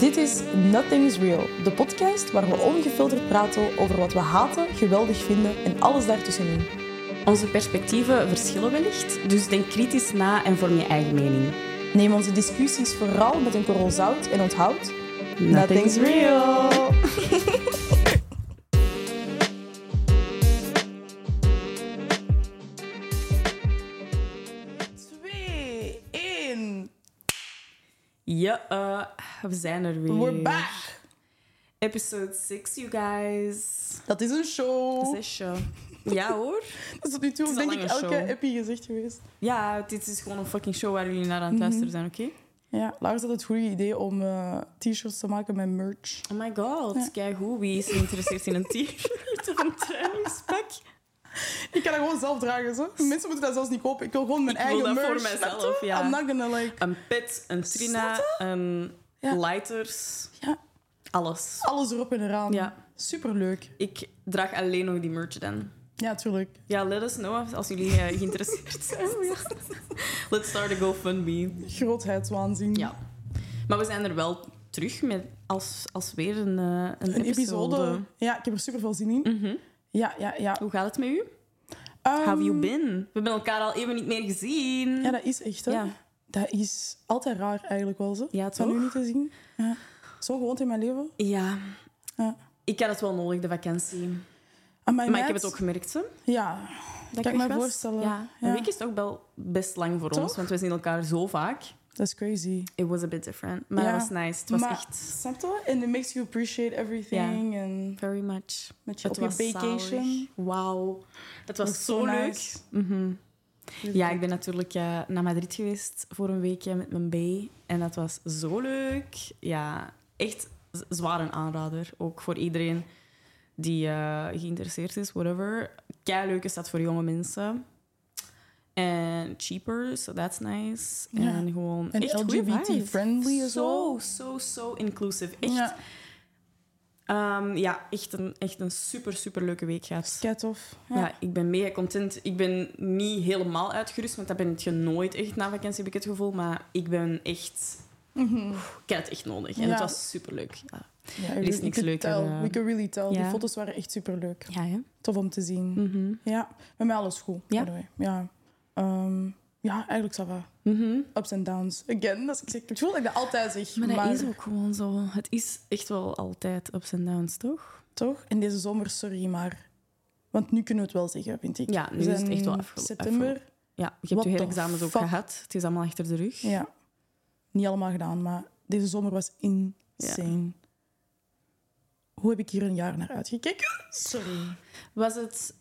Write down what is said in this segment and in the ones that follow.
Dit is Nothing's Real, de podcast waar we ongefilterd praten over wat we haten, geweldig vinden en alles daartussenin. Onze perspectieven verschillen wellicht, dus denk kritisch na en vorm je eigen mening. Neem onze discussies vooral met een korrel zout en onthoud... Nothing's real! Twee, één. Ja, eh, we zijn er weer. We're back! Episode 6, you guys. Dat is een show. Zesje. Ja hoor. Dat is tot nu toe is denk ik een elke show. epi gezegd geweest. Ja, dit is gewoon een fucking show waar jullie naar aan het Mhm. luisteren zijn, oké? Ja, Lars had het goede idee om eh, t-shirts te maken met merch. Oh my god, Ja. kijk hoe. Wie is geïnteresseerd in een t-shirt of een trainingspak? Ik kan dat gewoon zelf dragen, zo. Mensen moeten dat zelfs niet kopen. Ik wil gewoon mijn Ik wil eigen dat voor merch. snap je? ja. I'm not gonna like... Een pet, een trina, een Ja. lighters. Ja. Alles. Alles erop en eraan. Ja. Superleuk. Ik draag alleen nog die merch dan. Ja, tuurlijk. Ja, let us know als jullie eh, geïnteresseerd zijn. Let's start a GoFundMe. Grootheidswaanzin. Ja. Maar we zijn er wel terug met als, als weer een, eh, een, Een episode. episode. Ja, ik heb er super veel zin in. Mhm. Ja, ja, ja. Hoe gaat het met u? Ehm, How have you been? We hebben elkaar al even niet meer gezien. Ja, dat is echt, hè. Ja. Dat is altijd raar, eigenlijk wel, zo. Ja, Van toch? u niet te zien. Ja. Zo gewoond in mijn leven. Ja. Ja. Ik had het wel nodig, de vakantie. Maar ik heb het ook gemerkt, hè? Ja, Dat kan ik me was. voorstellen. Ja. Een week is toch wel best lang voor Toch? ons, want we zien elkaar zo vaak. dat is crazy. It was a bit different. Maar Ja. dat was nice. Het was maar, echt Snap je? And it makes you appreciate everything. En very much. met je Het op was je vacation. Wauw. Het was Dat is zo leuk. Mhm. Ja, ik ben natuurlijk eh, naar Madrid geweest voor een weekje met mijn B. En dat was zo leuk. Ja, echt zwaar een aanrader. Ook voor iedereen die eh, geïnteresseerd is, whatever. Kei leuke stad voor jonge mensen. En cheaper, so that's nice. Ja. En gewoon En echt. LGBT-friendly en zo. Zo, zo, zo inclusive. Echt, Ja, Ehm, ja, echt een, echt een super, super leuke week gehad. kei tof. Ja. ik ben mega content. Ik ben niet helemaal uitgerust, want dat ben je nooit echt na vakantie, heb ik het gevoel. Maar ik ben echt... Mhm. Ik had het echt nodig. En Ja. het was super leuk. Ja, Ja, Er is niks leuker, tell. eh. We could really tell. Die Ja. foto's waren echt superleuk. ja hè? Tof om te zien. Mhm. Ja, met mij alles goed. Ja? Ja. Ehm, ja, eigenlijk ça va. Mhm. Ups en downs. Again, dat is, ik zeg, ik voel dat ik dat altijd zeg. Maar dat is ook gewoon zo. Het is echt wel altijd ups en downs, toch? Toch? In deze zomer, sorry, maar... Want nu kunnen we het wel zeggen, vind ik. Ja, nu is het echt wel in afgelo- September. Ja, je hebt je herexamens ook gehad. Het is allemaal achter de rug. Ja. Niet allemaal gedaan, maar deze zomer was insane. Hoe heb ik hier een jaar naar uitgekeken? Sorry. Was het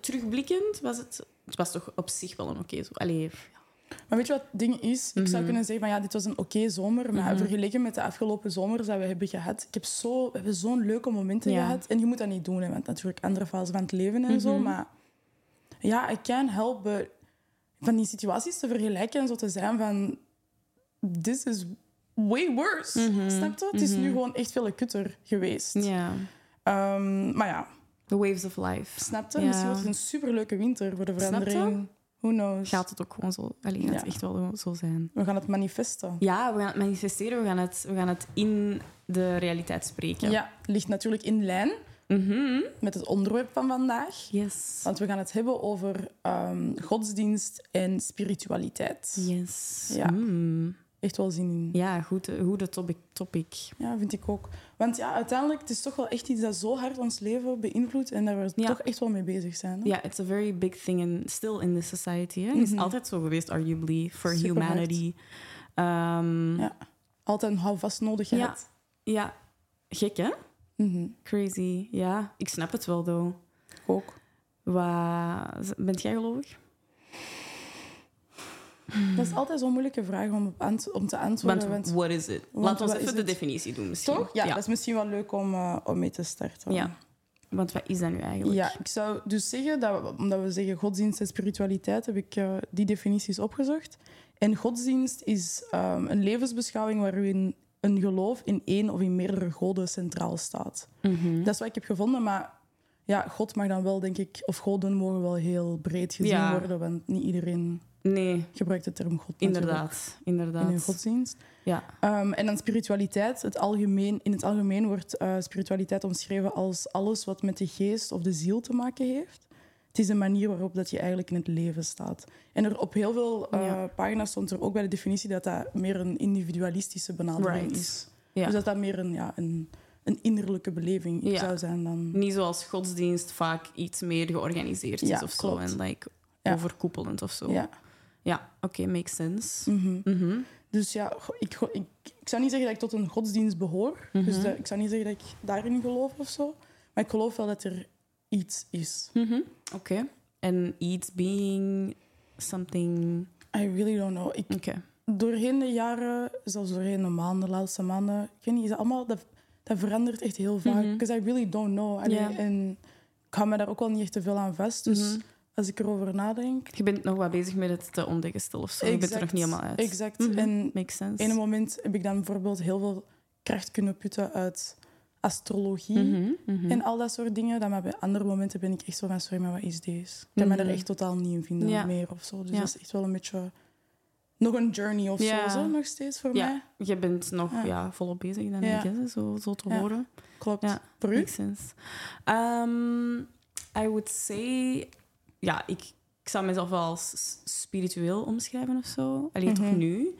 terugblikkend? Was het... Het was toch op zich wel een oké zo. Allee, Maar weet je wat het ding is? Ik zou Mhm. kunnen zeggen van ja, dit was een oké zomer, maar Mhm. vergeleken met de afgelopen zomers dat we hebben gehad, ik heb zo, we hebben zo'n leuke momenten Ja. gehad. En je moet dat niet doen, hè, want natuurlijk andere fase van het leven en zo. Mhm. Maar ja, I can't help but van die situaties te vergelijken en zo te zijn van this is way worse. Snap je? Het is nu gewoon echt veel kutter geweest. ja. Ehm, maar ja, The waves of life. snap je? Ja. Misschien wordt het een superleuke winter voor de verandering. Who knows? Gaat het ook gewoon zo... Allee, gaat het echt wel zo zijn. We gaan het manifesten. Ja, we gaan het manifesteren. We gaan het, we gaan het in de realiteit spreken. Ja, ligt natuurlijk in lijn Mhm. met het onderwerp van vandaag. Yes. Want we gaan het hebben over ehm, godsdienst en spiritualiteit. Yes. Ja. Mm. Echt wel zin in. Ja, goed, eh, goede topic. topic. Ja, vind ik ook. Want ja, uiteindelijk het is toch wel echt iets dat zo hard ons leven beïnvloedt en daar we Ja. toch echt wel mee bezig zijn. Ja, it's a very big thing in, still in this society. Hè? Het is Mhm. altijd zo geweest, arguably, for humanity. Ehm, Ja. Altijd een houvast nodig Ja. ja, gek hè? Mhm. Crazy. Ja, ik snap het wel, though. Ook. Wat... Bent jij gelovig? Dat is altijd zo'n moeilijke vraag om, om te antwoorden. Want what is ons wat is even de het? definitie doen misschien. toch? Ja, ja. dat is misschien wel leuk om, eh, om mee te starten. Ja. Want wat is dat nu eigenlijk? Ja, ik zou dus zeggen dat we, omdat we zeggen godsdienst en spiritualiteit, heb ik eh, die definities opgezocht. En godsdienst is ehm, een levensbeschouwing waarin een geloof in één of in meerdere goden centraal staat. Mhm. Dat is wat ik heb gevonden, maar ja, God mag dan wel, denk ik, of goden mogen wel heel breed gezien Ja. worden, want niet iedereen Nee, gebruikt de term God inderdaad. inderdaad. in godsdienst. Ja. Ehm, en dan spiritualiteit. Het algemeen, in het algemeen wordt eh, spiritualiteit omschreven als alles wat met de geest of de ziel te maken heeft. Het is een manier waarop dat je eigenlijk in het leven staat. En er op heel veel eh, Ja. pagina's stond er ook bij de definitie dat dat meer een individualistische benadering Right. is. Ja. Dus dat dat meer een, ja, een, een innerlijke beleving Ja. zou zijn dan... Niet zoals godsdienst vaak iets meer georganiseerd is of zo. En like, overkoepelend of zo. Ja. Ja, oké, makes sense. Mhm. Mhm. Dus ja, ik, ik, ik zou niet zeggen dat ik tot een godsdienst behoor. Mhm. Dus ik zou niet zeggen dat ik daarin geloof of zo. Maar ik geloof wel dat er iets is. Oké. En iets being something... I really don't know. Ik, doorheen de jaren, zelfs doorheen de maanden, de laatste maanden, ik weet niet, is dat allemaal, dat, dat verandert echt heel vaak. Because I really don't know. En ik hou me daar ook wel niet echt te veel aan vast. Dus. Als ik erover nadenk... Je bent nog wat bezig met het te ontdekken stil of zo. Je bent er nog niet helemaal uit. Exact. Mhm. En Makes sense. op een moment heb ik dan bijvoorbeeld heel veel kracht kunnen putten uit astrologie. Mhm, mhm. En al dat soort dingen. Dan maar bij andere momenten ben ik echt zo van, sorry, maar wat is deze? Ik kan me Mhm. daar echt totaal niet in vinden Ja. meer of zo. Dus Ja. dat is echt wel een beetje... Nog een journey of Ja. zo, zo, nog steeds voor Ja. mij. Je bent nog Ja. ja. volop bezig, dan Ja. ik, zo, zo te horen. Klopt. Ja. Makes sense. Um, I would say... Ja, ik, ik zou mezelf wel als spiritueel omschrijven of zo. Alleen toch Mhm. nu.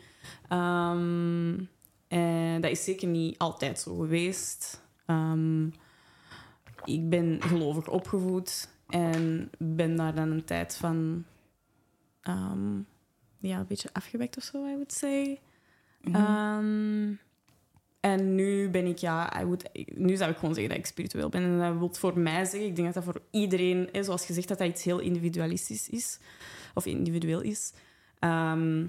Ehm, en dat is zeker niet altijd zo geweest. Ehm, ik ben gelovig opgevoed en ben daar dan een tijd van... ehm, ja, een beetje afgewekt of zo, I would say. Mhm. En nu ben ik, ja, I would, nu zou ik gewoon zeggen dat ik spiritueel ben. En dat wil voor mij zeggen, ik denk dat dat voor iedereen, hè, zoals gezegd, dat dat iets heel individualistisch is. Of individueel is. Ehm,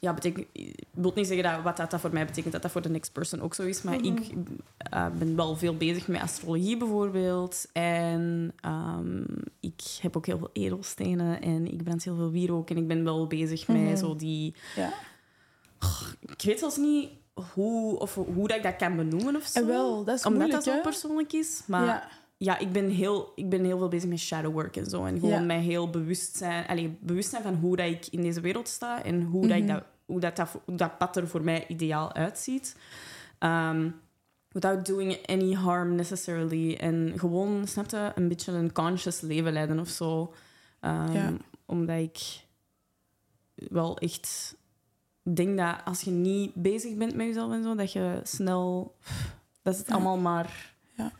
ja, betekent, wil niet zeggen dat wat dat, dat voor mij betekent, dat dat voor de next person ook zo is. Maar Mhm. ik eh, ben wel veel bezig met astrologie bijvoorbeeld. En ehm, ik heb ook heel veel edelstenen en ik brand heel veel wierook. En ik ben wel bezig Mhm. met zo die Ja. ik weet zelfs niet hoe, of hoe dat ik dat kan benoemen of zo. Wel, dat is Omdat moeilijk, dat zo persoonlijk is. Maar ja, ja. ik, ben heel, ik ben heel veel bezig met shadow work en zo. En gewoon Ja. mij heel bewust zijn, allee, bewust zijn van hoe dat ik in deze wereld sta. En hoe, dat, ik Mhm. dat, hoe, dat, dat, hoe dat pad er voor mij ideaal uitziet. Ehm, without doing any harm necessarily. En gewoon, snap je, een beetje een conscious leven leiden of zo. Ehm, Ja. Omdat ik wel echt denk dat als je niet bezig bent met jezelf en zo, dat je snel... Dat het Ja. allemaal maar... Ja.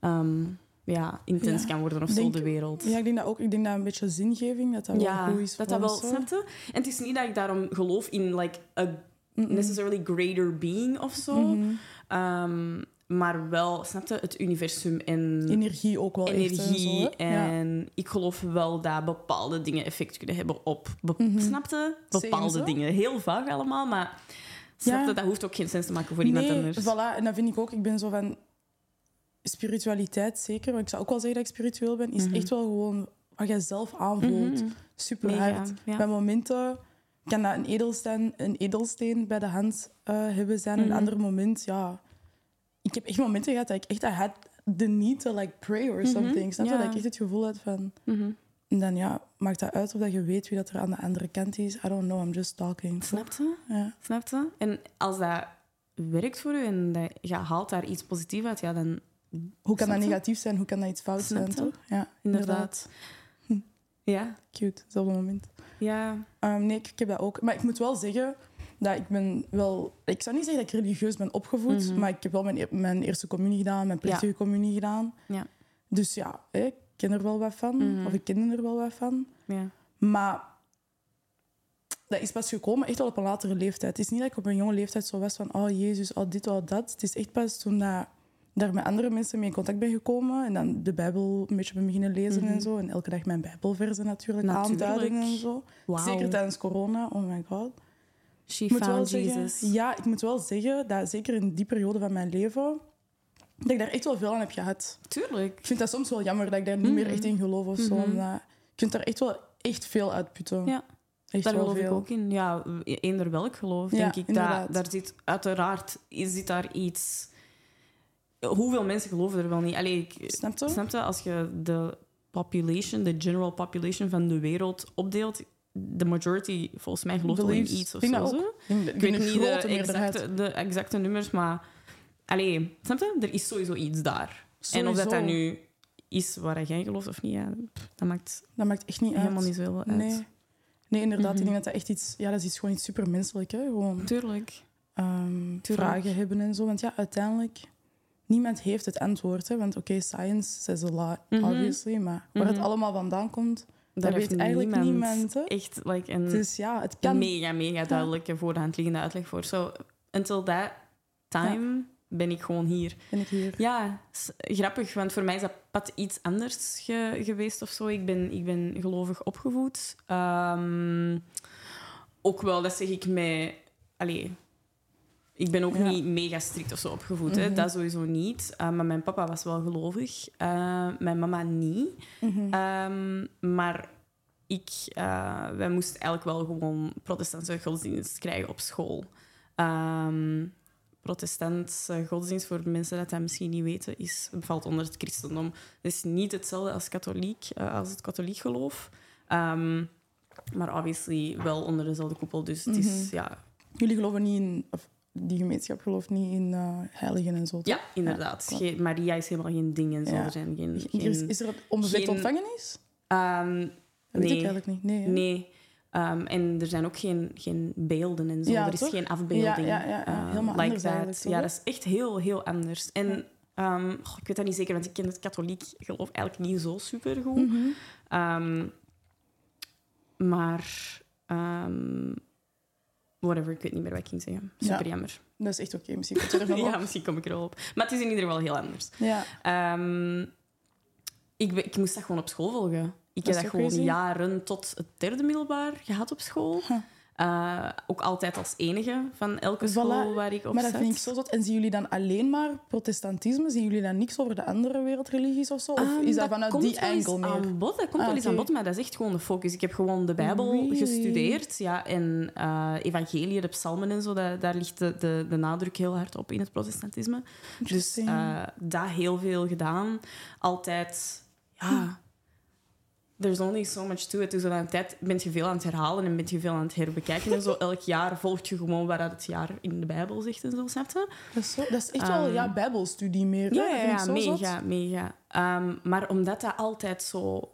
ehm, ja, intens Ja. kan worden of zo, de wereld. ja, ik denk dat ook. Ik denk dat een beetje zingeving, dat dat wel Ja, goed is dat voor dat wel, zo. je? En het is niet dat ik daarom geloof in like a necessarily greater being of zo. Mhm. Ehm, maar wel, snap je, het universum en Energie ook wel echt. energie. En zo, hè? Ja. En ik geloof wel dat bepaalde dingen effect kunnen hebben op... Be Mhm. Snap je? Same Bepaalde dingen. Heel vaag allemaal, maar... Snap Ja. je? Dat hoeft ook geen sens te maken voor iemand nee, anders. Voilà, en dat vind ik ook. Ik ben zo van spiritualiteit zeker, maar ik zou ook wel zeggen dat ik spiritueel ben, is Mhm. echt wel gewoon wat jij zelf aanvoelt. Mhm. Super hard. ja. Bij momenten kan dat een edelsteen, een edelsteen bij de hand eh, hebben zijn. En een ander moment, ja. Ik heb echt momenten gehad dat ik echt I had the need to like pray or Mhm, something. Snap je? ja. Dat ik echt het gevoel had van. Mhm. En dan ja, maakt dat uit of dat je weet wie dat er aan de andere kant is. I don't know, I'm just talking. Snap je? Ja. Snap je? En als dat werkt voor u en dat, je haalt daar iets positiefs uit, ja, dan Hoe kan dat negatief zijn? Hoe kan dat iets fout Snap zijn, toch? Ja, inderdaad. Ja, Cute, hetzelfde moment. ja. Ehm, nee, ik, ik heb dat ook. Maar ik moet wel zeggen dat ik ben wel... Ik zou niet zeggen dat ik religieus ben opgevoed, Mhm. maar ik heb wel mijn, e- mijn eerste communie gedaan, mijn plechtige communie gedaan. Ja. Dus ja, ik ken er wel wat van. Mhm. Of ik ken er wel wat van. ja. Maar dat is pas gekomen echt wel op een latere leeftijd. Het is niet dat ik op een jonge leeftijd zo was van... Oh, Jezus, oh, dit, oh, dat. Het is echt pas toen dat daar met andere mensen mee in contact ben gekomen. En dan de Bijbel een beetje ben beginnen lezen Mhm. en zo. En elke dag mijn Bijbelversen natuurlijk, Natuurlijk. aanduiden en zo. Zeker tijdens corona, oh my god. She Ik found zeggen, Jesus. ja, ik moet wel zeggen dat zeker in die periode van mijn leven, dat ik daar echt wel veel aan heb gehad. Tuurlijk. Ik vind dat soms wel jammer dat ik daar niet meer Mhm. echt in geloof of zo. Mhm. Ik vind daar echt wel echt veel uitputten. Ja, echt Daar geloof ik ook in. Ja, eender welk geloof, Ja, denk ik. Dat, daar zit, uiteraard zit daar iets... Hoeveel mensen geloven er wel niet? Allee, ik, Snap je? snap je? Als je de population, de general population van de wereld opdeelt, de majority, volgens mij, gelooft in iets of Ik zo. zo. weet niet de exacte, de exacte nummers, maar... Allee, snap je? Er is sowieso iets daar. En of dat, dat Sowieso. nu is waar jij gelooft of niet, ja, dat maakt Dat maakt echt niet uit. helemaal niet zoveel uit. Nee. Nee, inderdaad. Mhm. Ik denk dat dat echt iets... Ja, dat is iets, gewoon iets supermenselijk, hè. Gewoon Tuurlijk. ehm, Tuurlijk. vragen hebben en zo. Want ja, uiteindelijk... Niemand heeft het antwoord, hè. Want oké, science says a lot, Mhm. obviously. Maar waar het Mhm. allemaal vandaan komt, Dat dat heeft weet eigenlijk niemand. Echt like, een Dus ja, het kan... mega, mega duidelijke voor de hand liggende uitleg voor. So, until that time ben ik gewoon hier. Ben ik hier. Ja, grappig, want voor mij is dat pad iets anders ge- geweest of zo. Ik ben, ik ben gelovig opgevoed. Ehm, ook wel, dat zeg ik mij... Allee, ik ben ook Ja. niet mega strikt of zo opgevoed, hè. Mhm. dat sowieso niet. Uh, maar mijn papa was wel gelovig, Uh, mijn mama niet. Mhm. Ehm, maar ik, eh, wij moesten eigenlijk wel gewoon protestantse godsdienst krijgen op school. Ehm protestantse godsdienst, voor mensen dat dat misschien niet weten, is, valt onder het christendom. Het is niet hetzelfde als, katholiek, eh, als het katholiek geloof. Ehm, maar obviously wel onder dezelfde koepel. Dus het is, Mhm. ja, Jullie geloven niet in... Of die gemeenschap gelooft niet in eh, heiligen en zo, ja, inderdaad. Ja, Geen- Maria is helemaal geen ding en zo. Ja. Er zijn geen... Is, geen is er onbevlekt geen- ontvangenis? Ehm, Dat weet nee. ik eigenlijk niet. Nee? Nee. Ehm, en er zijn ook geen, geen beelden en zo. Ja, er is toch? geen afbeelding. Ja, ja, ja, ja. eh, Helemaal like anders that. Ja, dat is echt heel, heel anders. En ehm, goh, ik weet dat niet zeker, want ik ken het katholiek geloof eigenlijk niet zo super goed. Mhm. Maar... whatever, ik weet niet meer wat ik ging zeggen. Ja. Super jammer. Dat is echt oké. Misschien komt er Ja, op. misschien kom ik er wel op. Maar het is in ieder geval heel anders. Ja. Ehm, ik, ik moest dat gewoon op school volgen. Ik Dat heb dat gewoon crazy? jaren tot het derde middelbaar gehad op school. Huh. Eh, ook altijd als enige van elke Voilà. school waar ik op Maar dat zat. vind ik zo zot. En zien jullie dan alleen maar protestantisme? Zien jullie dan niks over de andere wereldreligies of zo? Of Ehm, is dat, vanuit komt die meer? Aan bod. Dat komt Ah, wel eens aan bod, maar dat is echt gewoon de focus. Ik heb gewoon de Bijbel Really? gestudeerd. Ja, en eh evangelie, de psalmen en zo, dat, daar ligt de, de, de nadruk heel hard op in het protestantisme. Dus eh dat heel veel gedaan. Altijd, ja... There's only so much to it. Dus aan de tijd ben je veel aan het herhalen en ben je veel aan het herbekijken. En zo elk jaar volg je gewoon wat het jaar in de Bijbel zegt en zo, snap je? Dat is, zo, dat is echt wel Ehm, ja, bijbelstudie meer. Ja, ja, zot. mega, mega. Ehm, maar omdat dat altijd zo...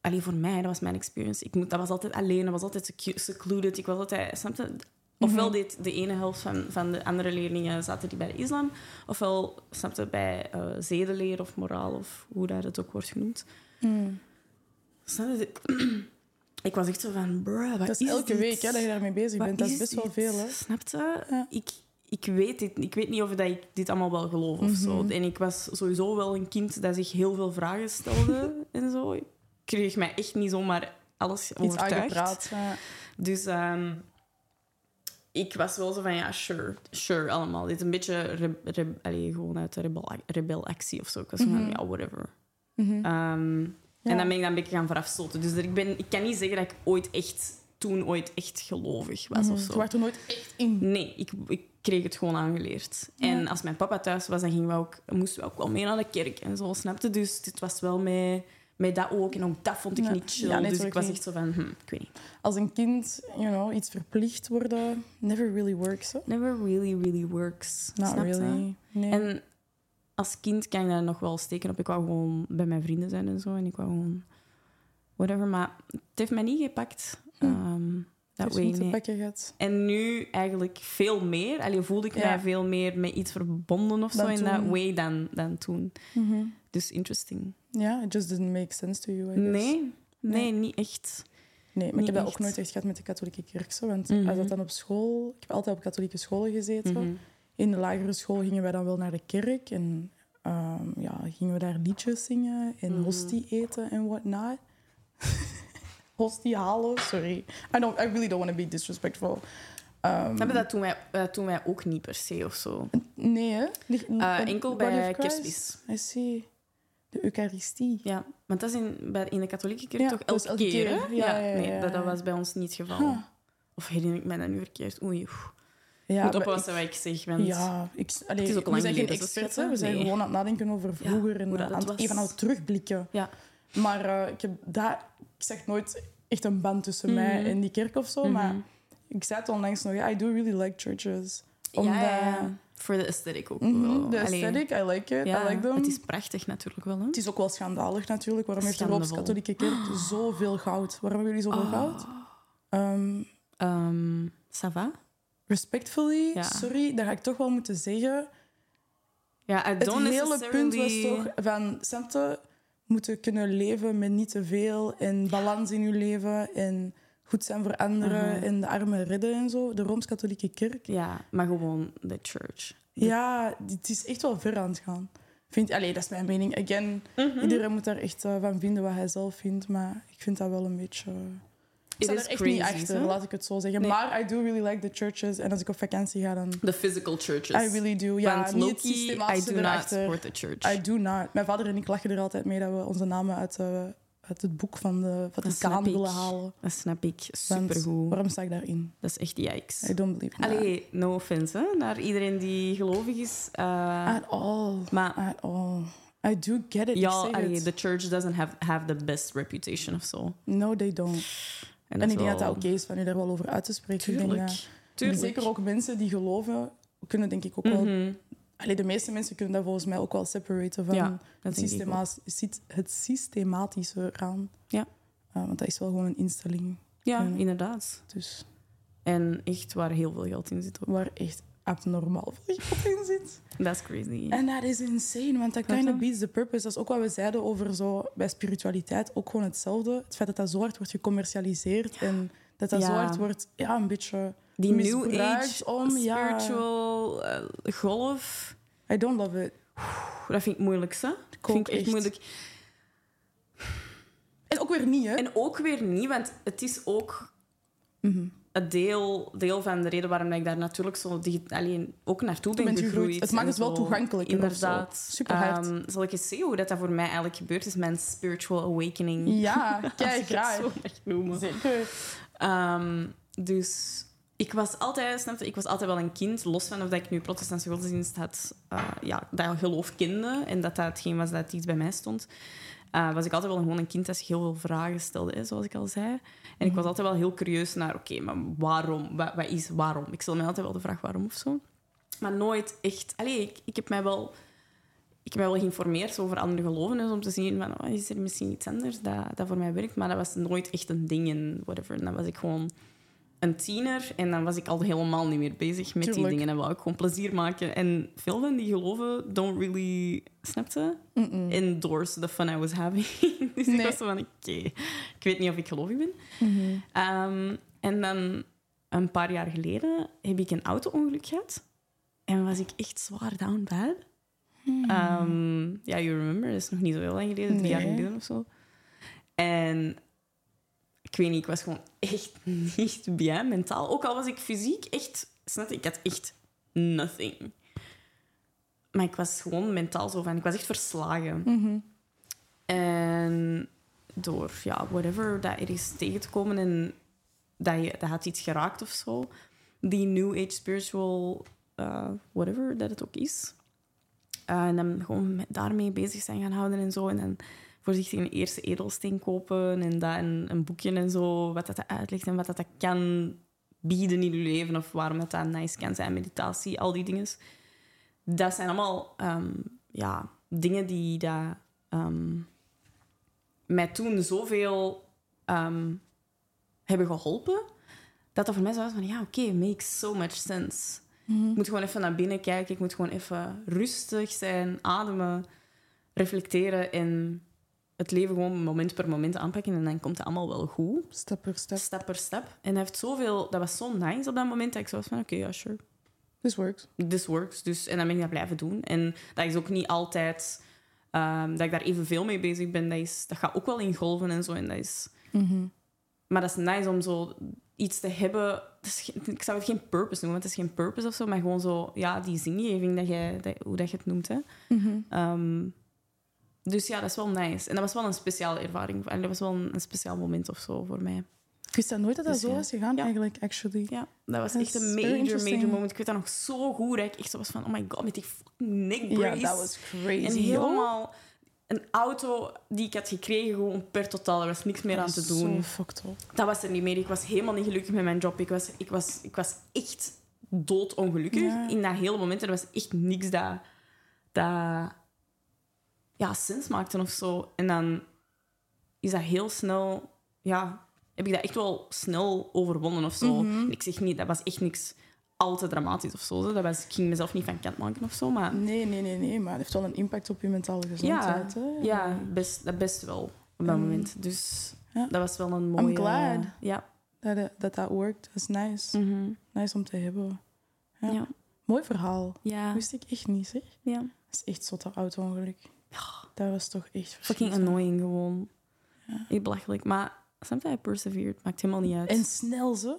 Allee, voor mij, dat was mijn experience. Ik moet, dat was altijd alleen, dat was altijd secluded. Ik was altijd... Snap je? Ofwel Mhm. deed de ene helft van, van de andere leerlingen zaten die bij de islam, ofwel snap je, bij eh zedeleer of moraal, of hoe dat het ook wordt genoemd. Mm. Ik was echt zo van, bruh, wat Dat is elke dit? week hè, dat je daarmee bezig Wat bent. Dat is best dit? wel veel. Hè? Snap je? Ja. Ik, ik, weet dit, ik weet niet of dat ik dit allemaal wel geloof of zo. Mhm. En ik was sowieso wel een kind dat zich heel veel vragen stelde en zo. Ik kreeg mij echt niet zomaar alles Iets overtuigd. Ja. Dus ehm, ik was wel zo van, ja, sure, sure, allemaal. Dit is een beetje re, gewoon uit de rebel, rebelactie of zo. Ik was van, Mhm. ja, whatever. Mhm. Ehm, Ja. En dan ben ik dan een beetje gaan verafstoten. Dus ik, ben, ik kan niet zeggen dat ik ooit echt, toen ooit echt gelovig was Mhm. of Je zo. werd er nooit echt in. Nee, ik, ik kreeg het gewoon aangeleerd. En als mijn papa thuis was, dan gingen we ook, moesten we ook wel mee naar de kerk en zo, snapte? Dus dit was wel met, met dat ook. En ook dat vond ik Ja. niet chill. Nee, dus ik was niet. echt zo van, hm, ik weet niet. Als een kind you know, iets verplicht worden, never really works. Hè? Never really, really works. Not snap je? really. Nee. En als kind kan ik daar nog wel steken op. Ik wou gewoon bij mijn vrienden zijn en zo. En ik wou gewoon whatever. Maar het heeft mij niet gepakt. Hm. Ehm, dat way, niet nee. gaat. En nu eigenlijk veel meer. Allee, voelde ik Ja. mij veel meer met iets verbonden of zo in dat way dan, dan toen. Mhm. Dus interesting. Ja, it just didn't make sense to you, I guess. Nee, nee, niet echt. Nee, maar Niet ik heb dat ook nooit echt gehad met de katholieke kerk. Zo, want Mhm. als dat dan op school... Ik heb altijd op katholieke scholen gezeten. Mhm. In de lagere school gingen wij dan wel naar de kerk. En ehm, ja, gingen we daar liedjes zingen en Mhm. hostie eten en whatnot. hostie halen, sorry. I, don't, I really don't want to be disrespectful. Ehm, Hebben dat toen wij, dat doen wij ook niet per se of zo. Nee, hè? Ligt- Eh, enkel bij kerstmis. I see. De Eucharistie. Ja, want dat is in, bij, in de katholieke kerk Ja, toch elke, keer? Ja, ja, ja, nee, dat, was bij ons niet het geval. Huh. Of herinner ik mij dat nu verkeerd? Oei. Ja, Moet oppassen wat ik zeg, want... Ja, ik, allee, Het is ook we lang geleden, we zijn nee. gewoon aan het nadenken over vroeger en aan het even aan het terugblikken. Ja. Maar eh, ik heb dat, ik zeg nooit echt een band tussen mij en die kerk of zo. Mhm. Maar ik zei het onlangs nog, ja, I do really like churches. Omdat, Ja. Voor de aesthetic ook Mhm, wel. de Allee, aesthetic, I like it. I like them. het is prachtig natuurlijk wel. Hè? Het is ook wel schandalig natuurlijk. Waarom heeft de. Rooms-Katholieke Kerk zoveel goud? Waarom hebben jullie zoveel goud? Ehm, Ehm, ça va? Respectfully, Ja. sorry, dat ga ik toch wel moeten zeggen. Ja, Het hele punt was toch van centen moeten kunnen leven met niet te veel en balans in je leven en goed zijn voor anderen Aha. en de armen redden en zo. De Rooms-Katholieke Kerk. Ja, maar gewoon de church. Ja, het is echt wel ver aan het gaan. Vind, allee, dat is mijn mening. Again, Mhm. iedereen moet daar echt eh, van vinden wat hij zelf vindt, maar ik vind dat wel een beetje... Ik It sta is er echt niet achter, hè? laat ik het zo zeggen. Nee. Maar I do really like the churches. En als ik op vakantie ga, dan... The physical churches. I really do. Ja, Want niet het Loki, I systematische do not support the church. I do not. Mijn vader en ik lachen er altijd mee dat we onze namen uit, eh, uit het boek van de Vaticaan willen halen. Dat snap ik. Supergoed. waarom sta ik daarin? Dat is echt yikes. I don't believe that. Allee, no offense hè, naar iedereen die gelovig is. eh, At all. maar At all. I do get it. ja, allee, het. the church doesn't have, have the best reputation of zo. No, they don't. En, dat ik denk dat dat oké is van u daar wel over uit te spreken. Ik denk Tuurlijk. dat- Tuurlijk. Zeker ook mensen die geloven, kunnen denk ik ook wel... Mhm. Allee, de meeste mensen kunnen dat volgens mij ook wel separaten van Ja, het, systema syst- het systematische eraan. Ja. Eh, want dat is wel gewoon een instelling. Ja, inderdaad. Dus En echt waar heel veel geld in zit. ook. waar echt abnormaal veel geld in zit. That's crazy. En dat is insane, want dat kind of je? beats the purpose. Dat is ook wat we zeiden over zo bij spiritualiteit. Ook gewoon hetzelfde. Het feit dat dat zo hard wordt gecommercialiseerd en dat dat zo Ja. hard wordt, ja, een beetje Die New Age om, ja. spiritual eh, golf, I don't love it. dat vind ik moeilijk, hè? Ik vind ik echt, echt. moeilijk. En ook weer niet, hè? En ook weer niet, want het is ook Mhm. Een deel, deel van de reden waarom ik daar natuurlijk zo alleen ook naartoe ben gegroeid. Het maakt het wel zo. toegankelijker of zo. Inderdaad. Superhard. Ehm, zal ik eens zeggen hoe dat, dat voor mij eigenlijk gebeurd is? Mijn spiritual awakening. Ja, kijk, het graag. zo noemen. Zeker. Ehm, dus ik was altijd, snap je, ik was altijd wel een kind, los van of dat ik nu protestantse godsdienst had, eh, ja, dat geloof kende en dat dat hetgeen was dat iets bij mij stond. Eh, was ik altijd wel gewoon een kind dat zich heel veel vragen stelde, hè, zoals ik al zei. En ik was altijd wel heel curieus naar, oké, maar waarom? Wat, wat is waarom? Ik stel me altijd wel de vraag waarom of zo. Maar nooit echt... Allee, ik, ik heb mij wel... Ik heb mij wel geïnformeerd over andere geloven, dus om te zien van, oh, is er misschien iets anders dat, dat voor mij werkt. Maar dat was nooit echt een ding en whatever. En dan was ik gewoon een tiener en dan was ik al helemaal niet meer bezig met die dingen. En wou ik gewoon plezier maken. En veel van die geloven don't really, snapte? Mm-mm. Endorse the fun I was having. dus ik Nee. was zo van, oké, ik weet niet of ik gelovig ben. Mhm. Ehm, en dan een paar jaar geleden heb ik een auto-ongeluk gehad. En was ik echt zwaar down bad. Ehm, ja, you remember, dat is nog niet zo heel lang geleden, drie jaar geleden of zo. En ik weet niet, ik was gewoon echt niet bien mentaal. Ook al was ik fysiek echt, snap ik had echt nothing. Maar ik was gewoon mentaal zo van, ik was echt verslagen. Mhm. En door, ja, whatever, dat er is tegen te komen en dat, je, dat had iets geraakt of zo. Die New Age spiritual, uh, whatever dat het ook is. Uh, en dan gewoon met, daarmee bezig zijn gaan houden en zo. En dan voorzichtig een eerste edelsteen kopen en dat een, een boekje en zo, wat dat, uitlegt en wat dat, kan bieden in je leven of waarom dat, dat nice kan zijn, meditatie, al die dingen. Dat zijn allemaal ehm, ja, dingen die dat, ehm, mij toen zoveel ehm, hebben geholpen, dat dat voor mij zo was van, ja, oké, makes so much sense. Mhm. Ik moet gewoon even naar binnen kijken, ik moet gewoon even rustig zijn, ademen, reflecteren en het leven gewoon moment per moment aanpakken en dan komt het allemaal wel goed. Stap per stap. Stap per stap. En hij heeft zoveel... Dat was zo nice op dat moment dat ik zo was van... Oké, ja, sure. This works. This works. Dus, en dan ben ik dat blijven doen. En dat is ook niet altijd... ehm, dat ik daar evenveel mee bezig ben. Dat, is, dat gaat ook wel in golven en zo. En dat is, Mhm. maar dat is nice om zo iets te hebben... is ik zou het geen purpose noemen, want het is geen purpose of zo. Maar gewoon zo... Ja, die zingeving, dat jij, dat, hoe dat je het noemt. Hè. Mhm. Ehm, dus ja, dat is wel nice. En dat was wel een speciale ervaring. En dat was wel een, een speciaal moment of zo voor mij. Ik wist dat nooit dat dat Dus zo ja. was gegaan, Ja. eigenlijk, actually. Ja, dat was Dat echt een major, major moment. Ik weet dat nog zo goed. Dat ik echt zo was van, oh my god, met die fucking neck Ja, dat was crazy. En helemaal... een auto die ik had gekregen gewoon per totaal. Er was niks meer aan te Zo doen. fucked up. Dat was er niet meer. Ik was helemaal niet gelukkig met mijn job. Ik was, ik was, ik was echt doodongelukkig Ja. in dat hele moment. Er was echt niks dat, dat ja, sens maakte of zo. En dan is dat heel snel... Ja, heb ik dat echt wel snel overwonnen of zo. Mhm. Ik zeg niet, dat was echt niks al te dramatisch of zo. Dat was, ik ging mezelf niet van kant maken of zo, maar... Nee, nee, nee, nee. Maar het heeft wel een impact op je mentale gezondheid. hè? Ja, best, dat best wel op dat Mm. moment. Dus Ja. dat was wel een mooie... glad. Ja. Dat dat, dat workt. Dat is nice. Mhm. Nice om te hebben. Ja. Ja. Mooi verhaal. Ja. Wist ik echt niet, zeg. ja. Dat is echt zotte auto-ongeluk. Dat was toch echt Fucking annoying gewoon. Ja. Echt belachelijk. Maar sometimes I persevered. Maakt helemaal niet uit. En snel zo.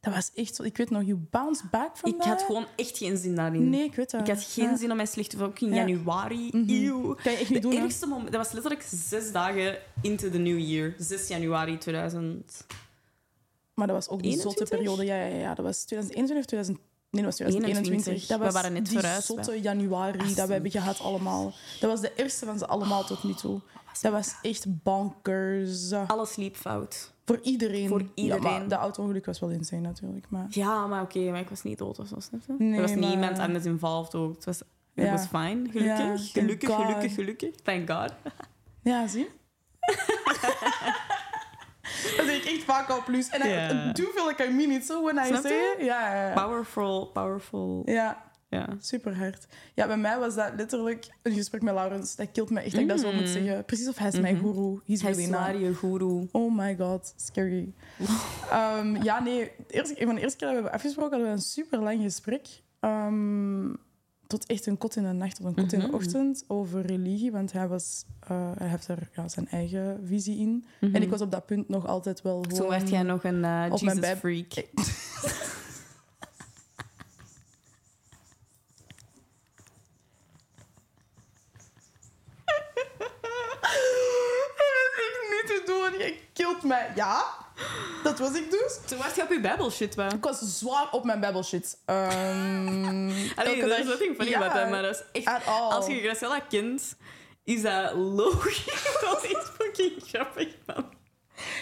Dat was echt zo. Ik weet nog, you bounce back from ik had gewoon echt geen zin daarin. Nee, ik weet dat. Ik had geen Ja. zin om mij slecht te voelen. In Ja. januari. Mhm. Eeuw. Kan je echt De niet doen, hè? ergste moment... Dat was letterlijk zes dagen into the new year. 6 januari 2000. Maar dat was ook die zotte 21? periode. Ja, ja, ja. Dat was 2021 of 2000... Nee, dat was 2021. 21. Dat We was waren net die zotte januari dat we hebben gehad allemaal. Dat was de eerste van ze allemaal tot nu toe. Dat was echt bonkers. Alles liep fout. Voor iedereen. Voor iedereen. de auto-ongeluk was wel insane natuurlijk. Maar... Ja, maar oké. maar ik was niet dood of zo. Nee, er was maar- niemand anders involved ook. Het was... It Ja. was fine, Ja, gelukkig. gelukkig, gelukkig, gelukkig. Thank God. Ja, zie. dat zeg ik echt vaak al plus. En I do feel like I mean it so when I Snap say it. Ja. Powerful, powerful. ja. Ja. Super hard. Ja, bij mij was dat letterlijk een gesprek met Laurens. Dat kilt me echt dat ik dat zo moet zeggen. Precies of hij is mijn Mhm. guru. He's Hij really is guru. Oh my god, scary. Ehm, ja, nee. Een van de eerste keer dat we hebben afgesproken, hadden we een super lang gesprek. Ehm, tot echt een kot in de nacht of een kot in Mhm. de ochtend over religie. Want hij, was, eh, hij heeft er ja, zijn eigen visie in. En ik was op dat punt nog altijd wel gewoon... Zo werd jij nog een eh, op mijn Jesus bij- freak. Dat is echt niet te doen. Je kilt mij. Ja, dat was ik dus. Toen was je op je babbel shit, wel. Ik was zwaar op mijn babbelshit. Ehm Allee, elke dat is nothing funny Ja, about that, maar dat is echt... At all. Als je Gracella kent, is dat logisch. dat is fucking grappig, man.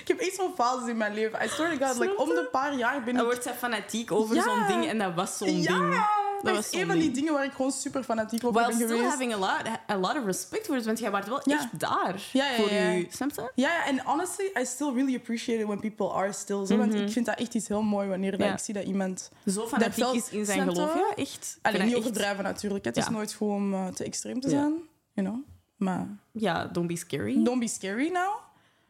Ik heb echt zo'n fases in mijn leven. I swear to God, like, om de paar jaar ben Dan ik... wordt zij fanatiek over Ja. zo'n ding en dat was zo'n ja, ding. Dat, is zo'n een van die ding. dingen waar ik gewoon super fanatiek over While ben still geweest. having a lot, a lot of respect for it, want jij was wel Ja. echt daar Ja, ja, voor je... Snap je? Ja, ja, en honestly, I still really appreciate it when people are still zo. Want ik vind dat echt iets heel mooi wanneer dat Mhm. Ik zie dat iemand... Zo fanatiek is in zijn geloof. Ja, echt. Alleen niet dat echt- overdrijven natuurlijk. Het is nooit gewoon eh, te extreem te zijn. You know? Maar Ja, don't be scary. don't be scary now.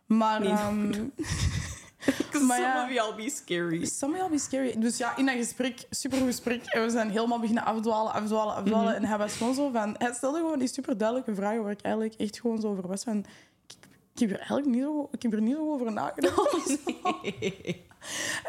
Maar... Nee. ehm, some ja. of y'all be scary. Some will be scary. Dus ja, in dat gesprek, super gesprek. En we zijn helemaal beginnen afdwalen, afdwalen, afdwalen. Mhm. En hij was gewoon zo van... Hij stelde gewoon die super duidelijke vragen waar ik eigenlijk echt gewoon zo over was van... Ik, ik heb er eigenlijk niet zo, ik heb er niet zo over nagedacht. Oh, nee.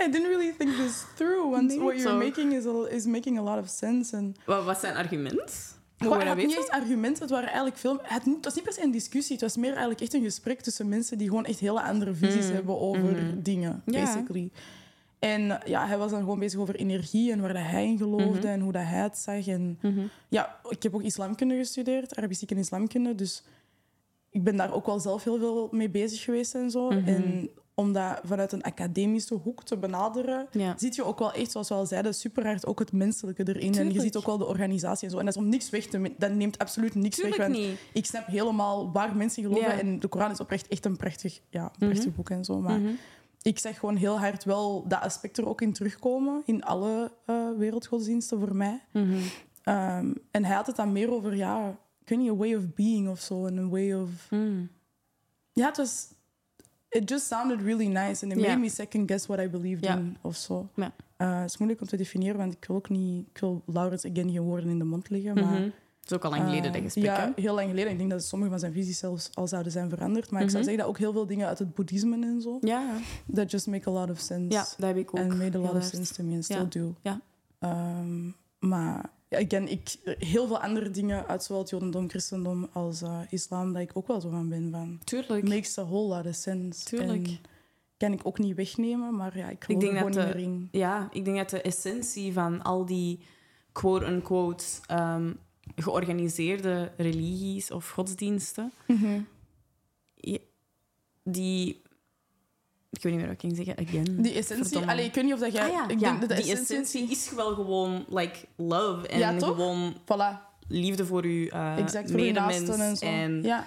I didn't really think this through. Want Nee, what you're making is, a- is making a lot of sense. En Wat was zijn argument? Dat had niet echt argumenten. Het, waren eigenlijk veel, het, het was niet per se een discussie. Het was meer eigenlijk echt een gesprek tussen mensen die gewoon echt hele andere visies Mm. hebben over Mhm. dingen, Ja. basically. En ja, hij was dan gewoon bezig over energie en waar dat hij in geloofde Mhm. en hoe dat hij het zag. En ja, ik heb ook islamkunde gestudeerd, Arabistiek en islamkunde. Dus ik ben daar ook wel zelf heel veel mee bezig geweest en zo. En om dat vanuit een academische hoek te benaderen, Ja. ziet je ook wel echt, zoals we al zeiden, super hard ook het menselijke erin. En je ziet ook wel de organisatie en zo. En dat is om niks weg te... Dat neemt absoluut niks Tuurlijk weg. Want niet. ik snap helemaal waar mensen geloven. Ja. En de Koran is oprecht echt een prachtig, ja, een prachtig Mhm. boek en zo. Maar Mhm. ik zeg gewoon heel hard wel dat aspect er ook in terugkomen. In alle eh, wereldgodsdiensten voor mij. Mhm. Ehm, en hij had het dan meer over, ja, ik weet niet, een way of being of zo. En een way of... Ja, het was... It just sounded really nice. And it made me second guess what I believed in of zo. Ja. Eh, het is moeilijk om te definiëren, want ik wil ook niet... Ik wil Laurens again geen woorden in de mond leggen, maar... Mhm. Het is ook al lang geleden, eh, dat gesprek. Ja, heel lang geleden. Ik denk dat sommige van zijn visies zelfs al zouden zijn veranderd. Maar ik zou Mhm. zeggen dat ook heel veel dingen uit het boeddhisme en zo... Ja, That just make a lot of sense. ja, dat heb ik ook. And made a lot of sense to me and still Ja. do. Ja. Ehm, maar ja, again, ik, heel veel andere dingen uit zowel het jodendom, christendom als eh, islam, dat ik ook wel zo van ben van... Tuurlijk. Makes a whole lot of sense. Tuurlijk. En kan ik ook niet wegnemen, maar ja, ik geloof denk dat de- in. Ja, ik denk dat de essentie van al die quote-unquote ehm, georganiseerde religies of godsdiensten, Mhm. die... Ik weet niet meer wat ik ging zeggen. Again. Die essentie, allee, ik weet niet of dat jij... Ah ja, ik ja, denk dat de die essentie is wel gewoon like love en Ja, toch? gewoon Voilà, liefde voor je uh, exact, voor medemens. en zo. en ja,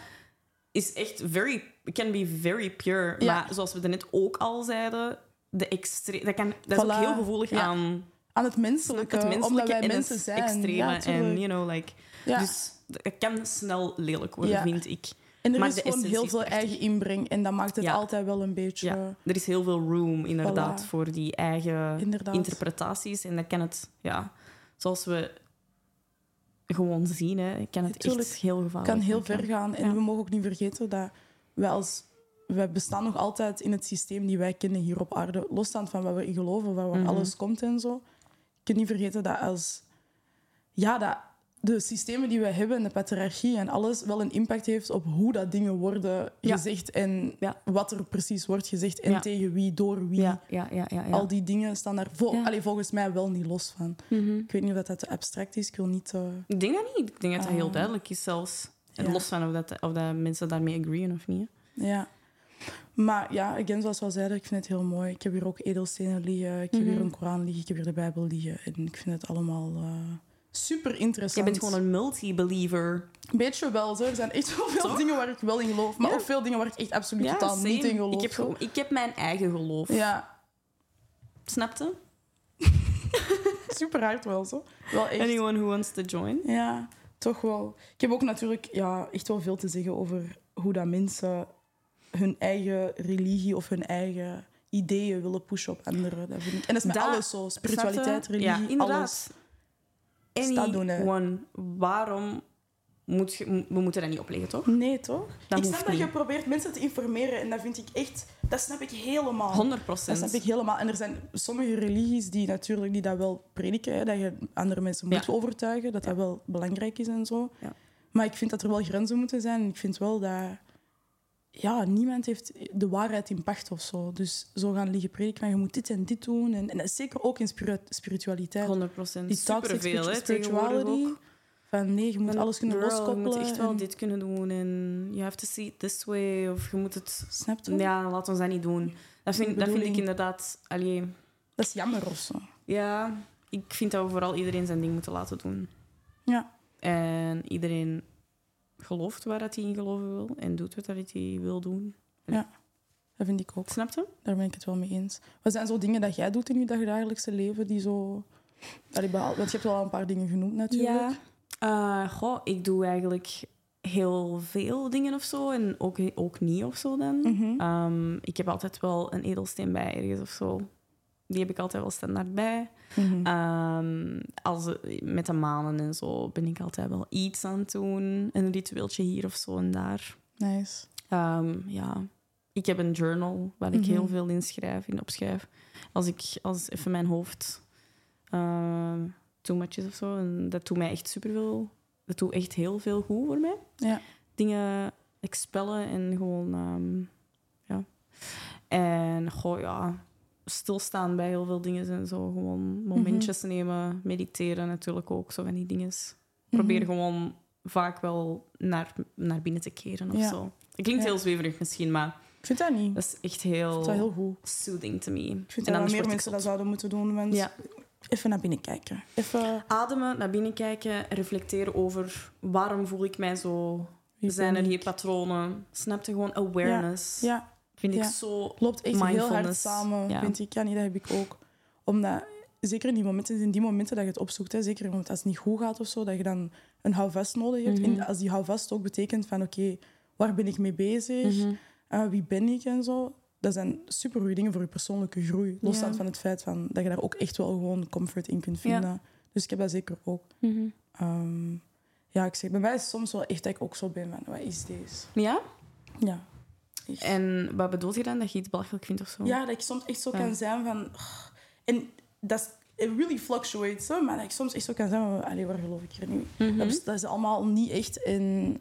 is echt very, can be very pure. Ja. Maar zoals we net ook al zeiden, de extre dat, kan, dat is ook heel gevoelig Ja. aan aan het menselijke, het menselijke omdat wij mensen het zijn. extreme. Ja, en, you know, like, Ja. Dus dat kan snel lelijk worden, Ja. vind ik. En er maar is gewoon heel veel prachtig. eigen inbreng en dat maakt het Ja. altijd wel een beetje... Ja. Er is heel veel room, inderdaad, Voilà. voor die eigen Inderdaad. interpretaties. En dat kan het, ja, zoals we gewoon zien, hè, kan het echt heel gevaarlijk kan heel ver gaan. En Ja. we mogen ook niet vergeten dat wij als... Wij bestaan nog altijd in het systeem die wij kennen hier op aarde. Losstaand van wat we in geloven, waar, Mhm. alles komt en zo. Je kunt niet vergeten dat als... Ja, dat de systemen die wij hebben, en de patriarchie en alles, wel een impact heeft op hoe dat dingen worden Ja. gezegd en Ja. wat er precies wordt gezegd en Ja. tegen wie, door wie. Ja, ja, ja, ja. ja. Al die dingen staan daar vol, allee, volgens mij wel niet los van. Mhm. Ik weet niet of dat, dat te abstract is. Ik wil niet... eh, Ik denk dat niet. Ik denk dat dat heel Ah. duidelijk is zelfs. Los van of, dat, of dat mensen daarmee agreeën of niet. Ja. Maar ja, again, zoals we al zeiden, ik vind het heel mooi. Ik heb hier ook edelstenen liggen. Ik heb hier Mhm. een Koran liggen. Ik heb hier de Bijbel liggen. En ik vind het allemaal eh, super Je interessant. bent gewoon een multi-believer. Beetje wel, zo. Er zijn echt wel veel Toch? dingen waar ik wel in geloof. Maar Ja. ook veel dingen waar ik echt absoluut Ja, totaal niet in geloof. Ik heb, gewoon- ik heb mijn eigen geloof. Ja, Snapte? super hard wel, zo. Wel echt. Anyone who wants to join. Ja, toch wel. Ik heb ook natuurlijk ja, echt wel veel te zeggen over hoe dat mensen hun eigen religie of hun eigen ideeën willen pushen op anderen. Dat vind ik. En dat is met Dat- alles zo. Spiritualiteit, religie, ja, inderdaad. alles. Anyone. Waarom moet je... We moeten dat niet opleggen, toch? Nee, toch? Dat ik snap dat je probeert mensen te informeren en dat vind ik echt... Dat snap ik helemaal. 100% Dat procent. snap ik helemaal. En er zijn sommige religies die natuurlijk die dat wel prediken, hè, dat je andere mensen moet Ja. overtuigen, dat dat wel belangrijk is en zo. Ja. Maar ik vind dat er wel grenzen moeten zijn. En ik vind wel dat... Ja, niemand heeft de waarheid in pacht of zo. Dus zo gaan liggen prediken van je moet dit en dit doen. En, en dat is zeker ook in spiritualiteit. 100 procent. Die Superveel, hè, spirituality. Van nee, je moet alles kunnen girl, loskoppelen. Je moet echt wel en- dit kunnen doen en you have to see it this way. Of je moet het... Snap je? Ja, laat ons dat niet doen. Dat vind, dat vind ik inderdaad... Allee, Dat is jammer of zo. ja, ik vind dat we vooral iedereen zijn ding moeten laten doen. Ja. En iedereen gelooft waar dat hij in geloven wil en doet wat dat hij wil doen. Dat vind ik ook. Snap je? Daar ben ik het wel mee eens. Wat zijn zo dingen dat jij doet in je dagelijkse leven die zo... Allee, behaal- Want je hebt wel al een paar dingen genoemd natuurlijk. Ja. Eh, goh, ik doe eigenlijk heel veel dingen of zo en ook, ook niet of zo dan. Mhm. Ehm, ik heb altijd wel een edelsteen bij ergens of zo. Die heb ik altijd wel standaard bij. Mhm. Ehm, als, met de manen en zo ben ik altijd wel iets aan het doen. Een ritueeltje hier of zo en daar. Nice. Ehm, ja. Ik heb een journal waar ik Mhm. heel veel in schrijf, in opschrijf. Als ik als even mijn hoofd ehm too much is of zo. En dat doet mij echt superveel. Dat doet echt heel veel goed voor mij. Ja. Dingen expellen en gewoon... ja. En goh, ja... Stilstaan bij heel veel dingen en zo. Gewoon momentjes nemen. Mediteren natuurlijk ook. Zo van die dingen. Probeer Mhm. gewoon vaak wel naar, naar binnen te keren of Ja. zo. Het klinkt Ja. heel zweverig misschien, maar Ik vind dat niet. dat is echt heel, dat heel goed. soothing to me. Ik vind en dat meer mensen dat zot. zouden moeten doen. Want Ja. Even naar binnen kijken. Even... Ademen, naar binnen kijken, reflecteren over waarom voel ik mij zo. wie Zijn er hier patronen? Snap je gewoon awareness? Ja, Vind ik zo. loopt echt heel hard samen, Ja. vind ik. Ja, nee, dat heb ik ook. Omdat, zeker in die momenten, in die momenten dat je het opzoekt, hè, zeker omdat als het niet goed gaat of zo, dat je dan een houvast nodig hebt. Mhm. En als die houvast ook betekent van, oké, waar ben ik mee bezig? Mhm. Uh, wie ben ik en zo. Dat zijn super goede dingen voor je persoonlijke groei. Losstaand Ja. van het feit van, dat je daar ook echt wel gewoon comfort in kunt vinden. Dus ik heb dat zeker ook. Mhm. Ehm, ja, ik zeg, bij mij is het soms wel echt dat ik ook zo ben van, wat is deze? Ja? Ja. En wat bedoel je dan? Dat je iets belachelijk vindt of zo? Ja, dat ik soms echt zo Ja. kan zijn van... "Ugh." en dat is... It really fluctuates, hè, maar dat ik soms echt zo kan zijn van... Allee, waar geloof ik hier nu? Mhm. Dat, is, dat is allemaal niet echt in...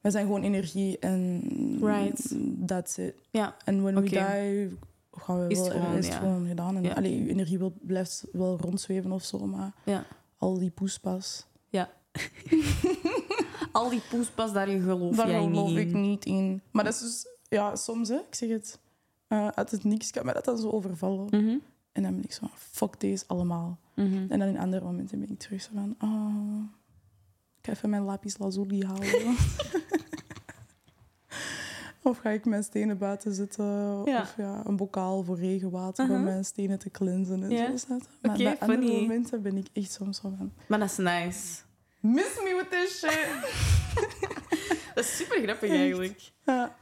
We zijn gewoon energie en... Right. That's it. Ja. En when we Oké. die, gaan we Is wel, het gewoon, is het ja. gewoon gedaan. En, Ja. allee, je energie wil, blijft wel rondzweven of zo, maar Ja. al die poespas. Ja. Al die poespas, daar geloof Daar jij geloof niet ik in. niet in. Maar dat is dus, ja, soms, hè, ik zeg het, eh, uit het niks kan mij dat dan zo overvallen. Mhm, En dan ben ik zo van, fuck deze allemaal. mhm. En dan in andere momenten ben ik terug zo van, oh, ik ga even mijn lapis lazuli halen. of ga ik mijn stenen buiten zetten. Ja. Of ja, een bokaal voor regenwater om Uh-huh. mijn stenen te cleansen en zo. snap je? Maar bij andere momenten ben ik echt soms zo van, Maar dat is nice. Miss me with this shit. Dat is super grappig Echt. eigenlijk. Ja.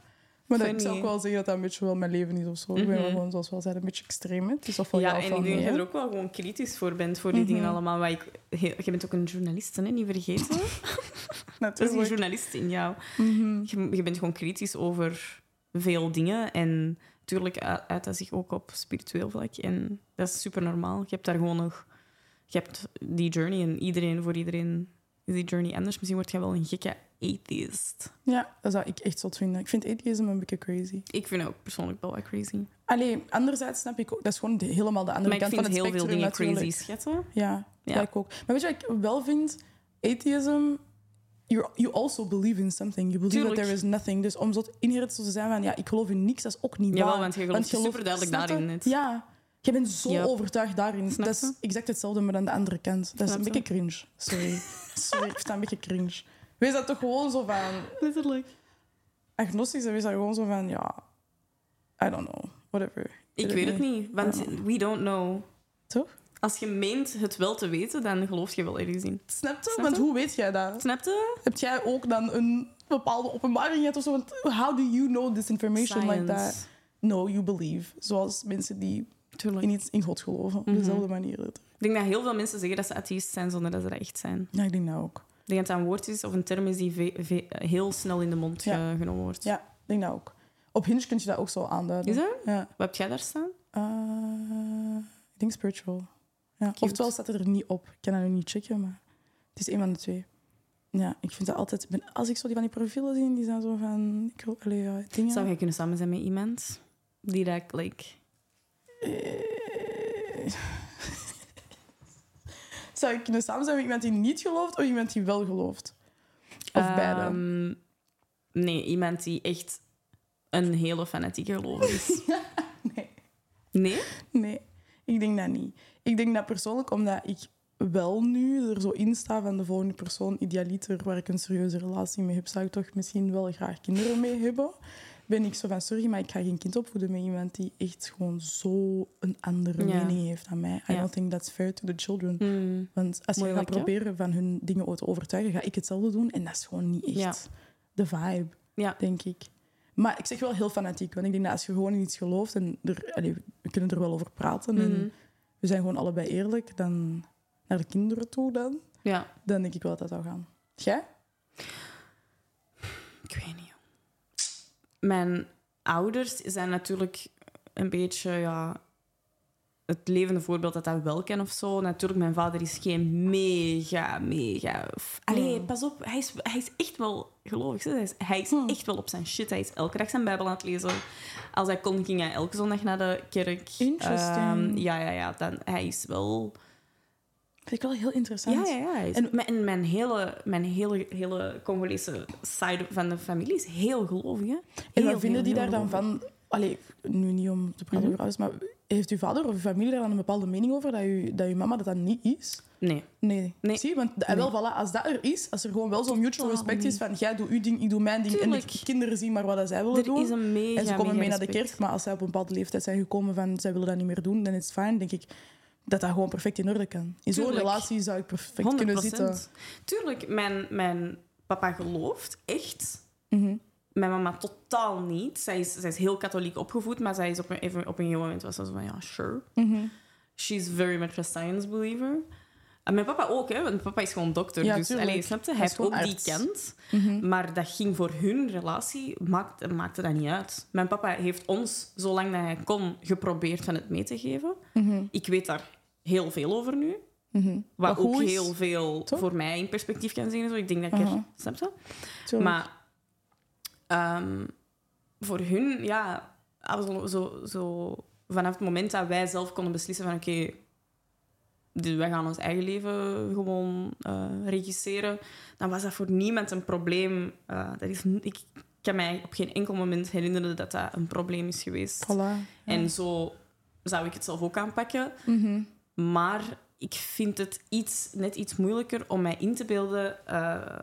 Maar dat, ik zou ook wel zeggen dat dat een beetje wel mijn leven is of zo. Ik ben wel Mhm. gewoon, zoals we al zeiden, een beetje extreem. hè. Het is Ja, ja, en ik denk dat je er ook wel gewoon kritisch voor bent voor die dingen Mhm. allemaal. Waar ik, je bent ook een journalist, hè, niet vergeten. Dat is die journalist in jou. Mhm. Je, je bent gewoon kritisch over veel dingen. En natuurlijk uit dat zich ook op spiritueel vlak. En dat is super normaal. Je hebt daar gewoon nog... Je hebt die journey en iedereen, voor iedereen is die journey anders. Misschien word je wel een gekke atheist. Ja, dat zou ik echt zot vinden. Ik vind atheïsme een beetje crazy. Ik vind het ook persoonlijk wel wat crazy. Allee, anderzijds snap ik ook... Dat is gewoon de- helemaal de andere Maar ik kant van vind het heel veel spectrum dingen natuurlijk. crazy schatten. Ja, Ja. ja, ik ook. Maar weet je wat ik wel vind? Atheism... You, you also believe in something. You believe Tuurlijk. that there is nothing. Dus om zo inherent te zijn van... Ja, ik geloof in niks, dat is ook niet Jawel, waar. want je gelooft gelooft- superduidelijk snap je? daarin net. Ja. Je bent zo overtuigd daarin. Snap dat is exact hetzelfde, maar aan de andere kant. Dat is Snap een je? beetje cringe. Sorry. Sorry, ik dat een beetje cringe. Wees dat toch gewoon zo van... Letterlijk. Agnostisch, wees dat gewoon zo van... Ja, I don't know. Whatever. Ik weet het niet, want we don't know. Toch? Als je meent het wel te weten, dan geloof je wel ergens in. Snap je? Snap Want hoe weet jij dat? Snap je? Heb jij ook dan een bepaalde openbaring gehad of zo? Want how do you know this information like that? No, you believe. Zoals mensen die Tuurlijk. in iets in God geloven. Op Mhm. dezelfde manier. Ik denk dat heel veel mensen zeggen dat ze atheïst zijn zonder dat ze dat echt zijn. Ja, ik denk dat ook. Ik denk dat dat een woord is of een term is die heel snel in de mond Ja. genomen wordt. Ja, ik denk dat ook. Op Hinge kun je dat ook zo aanduiden. Is dat? Ja. Wat heb jij daar staan? Eh, ik denk spiritual. Ja. Oftewel staat het er niet op. Ik kan dat nu niet checken, maar het is een van de twee. Ja, ik vind dat altijd... ben- Als ik zo die van die profielen zie, die zijn zo van... Ik wil, allee, ja, dingen. Zou jij kunnen samen zijn met iemand die dat, like... Eh, Zou ik kunnen samen zijn met iemand die niet gelooft of iemand die wel gelooft? Of beide? ehm, Nee, iemand die echt een hele fanatieke gelover is. Nee. Nee? Nee, ik denk dat niet. Ik denk dat persoonlijk, omdat ik wel nu er zo in sta van de volgende persoon, idealiter, waar ik een serieuze relatie mee heb, zou ik toch misschien wel graag kinderen mee hebben. Ben ik zo van, sorry, maar ik ga geen kind opvoeden met iemand die echt gewoon zo een andere Ja. mening heeft dan mij. I don't think that's fair to the children. Hmm. Want als je Moeilijk, gaat hè? proberen van hun dingen te overtuigen, ga ik hetzelfde doen. En dat is gewoon niet echt de vibe, denk ik. Maar ik zeg wel heel fanatiek, want ik denk dat als je gewoon in iets gelooft en er, allee, we kunnen er wel over praten Mhm. en we zijn gewoon allebei eerlijk, dan naar de kinderen toe dan, Ja. dan denk ik wel dat dat zou gaan. Jij? Ik weet niet. Mijn ouders zijn natuurlijk een beetje ja, het levende voorbeeld dat dat wel kan of zo. Natuurlijk, mijn vader is geen mega, mega... Allee, pas op. Hij is, hij is echt wel gelovig. Hij is, hij is Hmm. echt wel op zijn shit. Hij is elke dag zijn Bijbel aan het lezen. Als hij kon, ging hij elke zondag naar de kerk. Interesting. Ehm, ja, ja, ja. Dan, hij is wel... Vind ik wel heel interessant. Ja, ja, ja. En- mijn, en mijn hele, mijn hele, hele Congolese side van de familie is heel gelovig. Hè? En wat vinden die daar dan van? Allee, nu niet om te praten Mhm. over ouders, maar heeft uw vader of uw familie daar dan een bepaalde mening over dat, u, dat uw mama dat dan niet is? Nee. Nee. Nee. Zie, want en wel, voilà, als dat er is, als er gewoon wel zo'n mutual respect is van jij doet uw ding, ik doe mijn ding en de kinderen zien maar wat dat zij willen Er doen. is een mega, en ze komen mee naar de kerk, maar als zij op een bepaalde leeftijd zijn gekomen van zij willen dat niet meer doen, dan is het fijn, denk ik dat dat gewoon perfect in orde kan. In zo'n relatie zou ik perfect 100%. kunnen zitten. Tuurlijk, mijn, mijn papa gelooft echt. Mhm. Mijn mama totaal niet. Zij is, zij is heel katholiek opgevoed, maar zij is op een, even, op een gegeven moment was ze van, ja, sure. Mhm. She's very much a science believer. En mijn papa ook, hè, want mijn papa is gewoon dokter. Ja, dus tuurlijk. allee, snap je? Hij heeft ook die kant. Mhm. Maar dat ging voor hun relatie, maakte, maakte dat niet uit. Mijn papa heeft ons, zolang dat hij kon, geprobeerd van het mee te geven. Mhm. Ik weet daar heel veel over nu. Mhm. Wat ook is- heel veel Toch? voor mij in perspectief kan zien. Zo. Ik denk dat ik er... Aha. Snap je? Tuurlijk. Maar ehm, voor hun, ja... Zo, zo, zo, vanaf het moment dat wij zelf konden beslissen van... Oké, dus wij gaan ons eigen leven gewoon eh, regisseren, dan was dat voor niemand een probleem. Eh, dat is, ik kan mij op geen enkel moment herinneren dat dat een probleem is geweest. Voilà. Ja. En zo zou ik het zelf ook aanpakken. Mhm. Maar ik vind het iets, net iets moeilijker om mij in te beelden eh,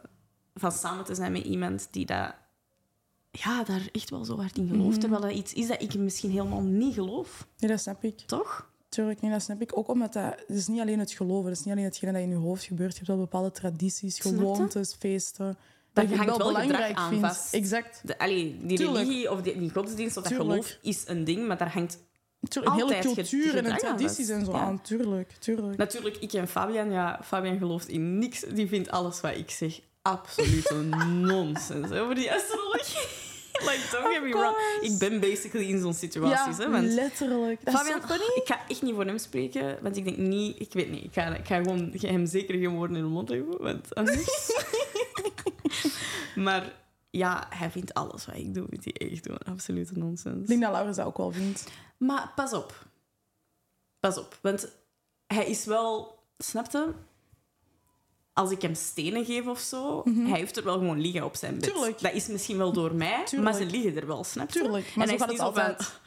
van samen te zijn met iemand die dat, ja, daar echt wel zo hard in gelooft. Mhm. Terwijl dat iets is dat ik misschien helemaal niet geloof. Nee, dat snap ik. Toch? Tuurlijk, nee, dat snap ik. Ook omdat dat... Het is niet alleen het geloven. Het is niet alleen hetgene dat in je hoofd gebeurt. Je hebt wel bepaalde tradities, gewoontes, feesten. Daar Dat je hangt wel belangrijk aan vindt. vast. Exact. De, allee, die Tuurlijk. religie of die, die godsdienst of dat geloof is een ding, maar daar hangt... Een hele cultuur en tradities en zo Ja. aan. Tuurlijk, tuurlijk. Natuurlijk, ik en Fabian, ja, Fabian gelooft in niks. Die vindt alles wat ik zeg absolute nonsens over die astrologie. like, don't get me wrong. Ik ben basically in zo'n situaties. hè, want letterlijk. Fabian, funny. ik ga echt niet voor hem spreken, want ik denk niet... Ik weet niet, ik ga, ik ga gewoon hem zeker geen woorden in de mond hebben, want anders... maar ja, hij vindt alles wat ik doe, vindt hij echt gewoon absolute nonsens. Ik denk dat Laurens dat ook wel vindt. Maar pas op. Pas op. Want hij is wel... Snapte? Als ik hem stenen geef of zo, hij heeft er wel gewoon liggen op zijn bed. Mhm. Tuurlijk. Dat is misschien wel door mij, Tuurlijk. maar ze liggen er wel, snap je? Tuurlijk, maar en zo hij gaat is het van, altijd.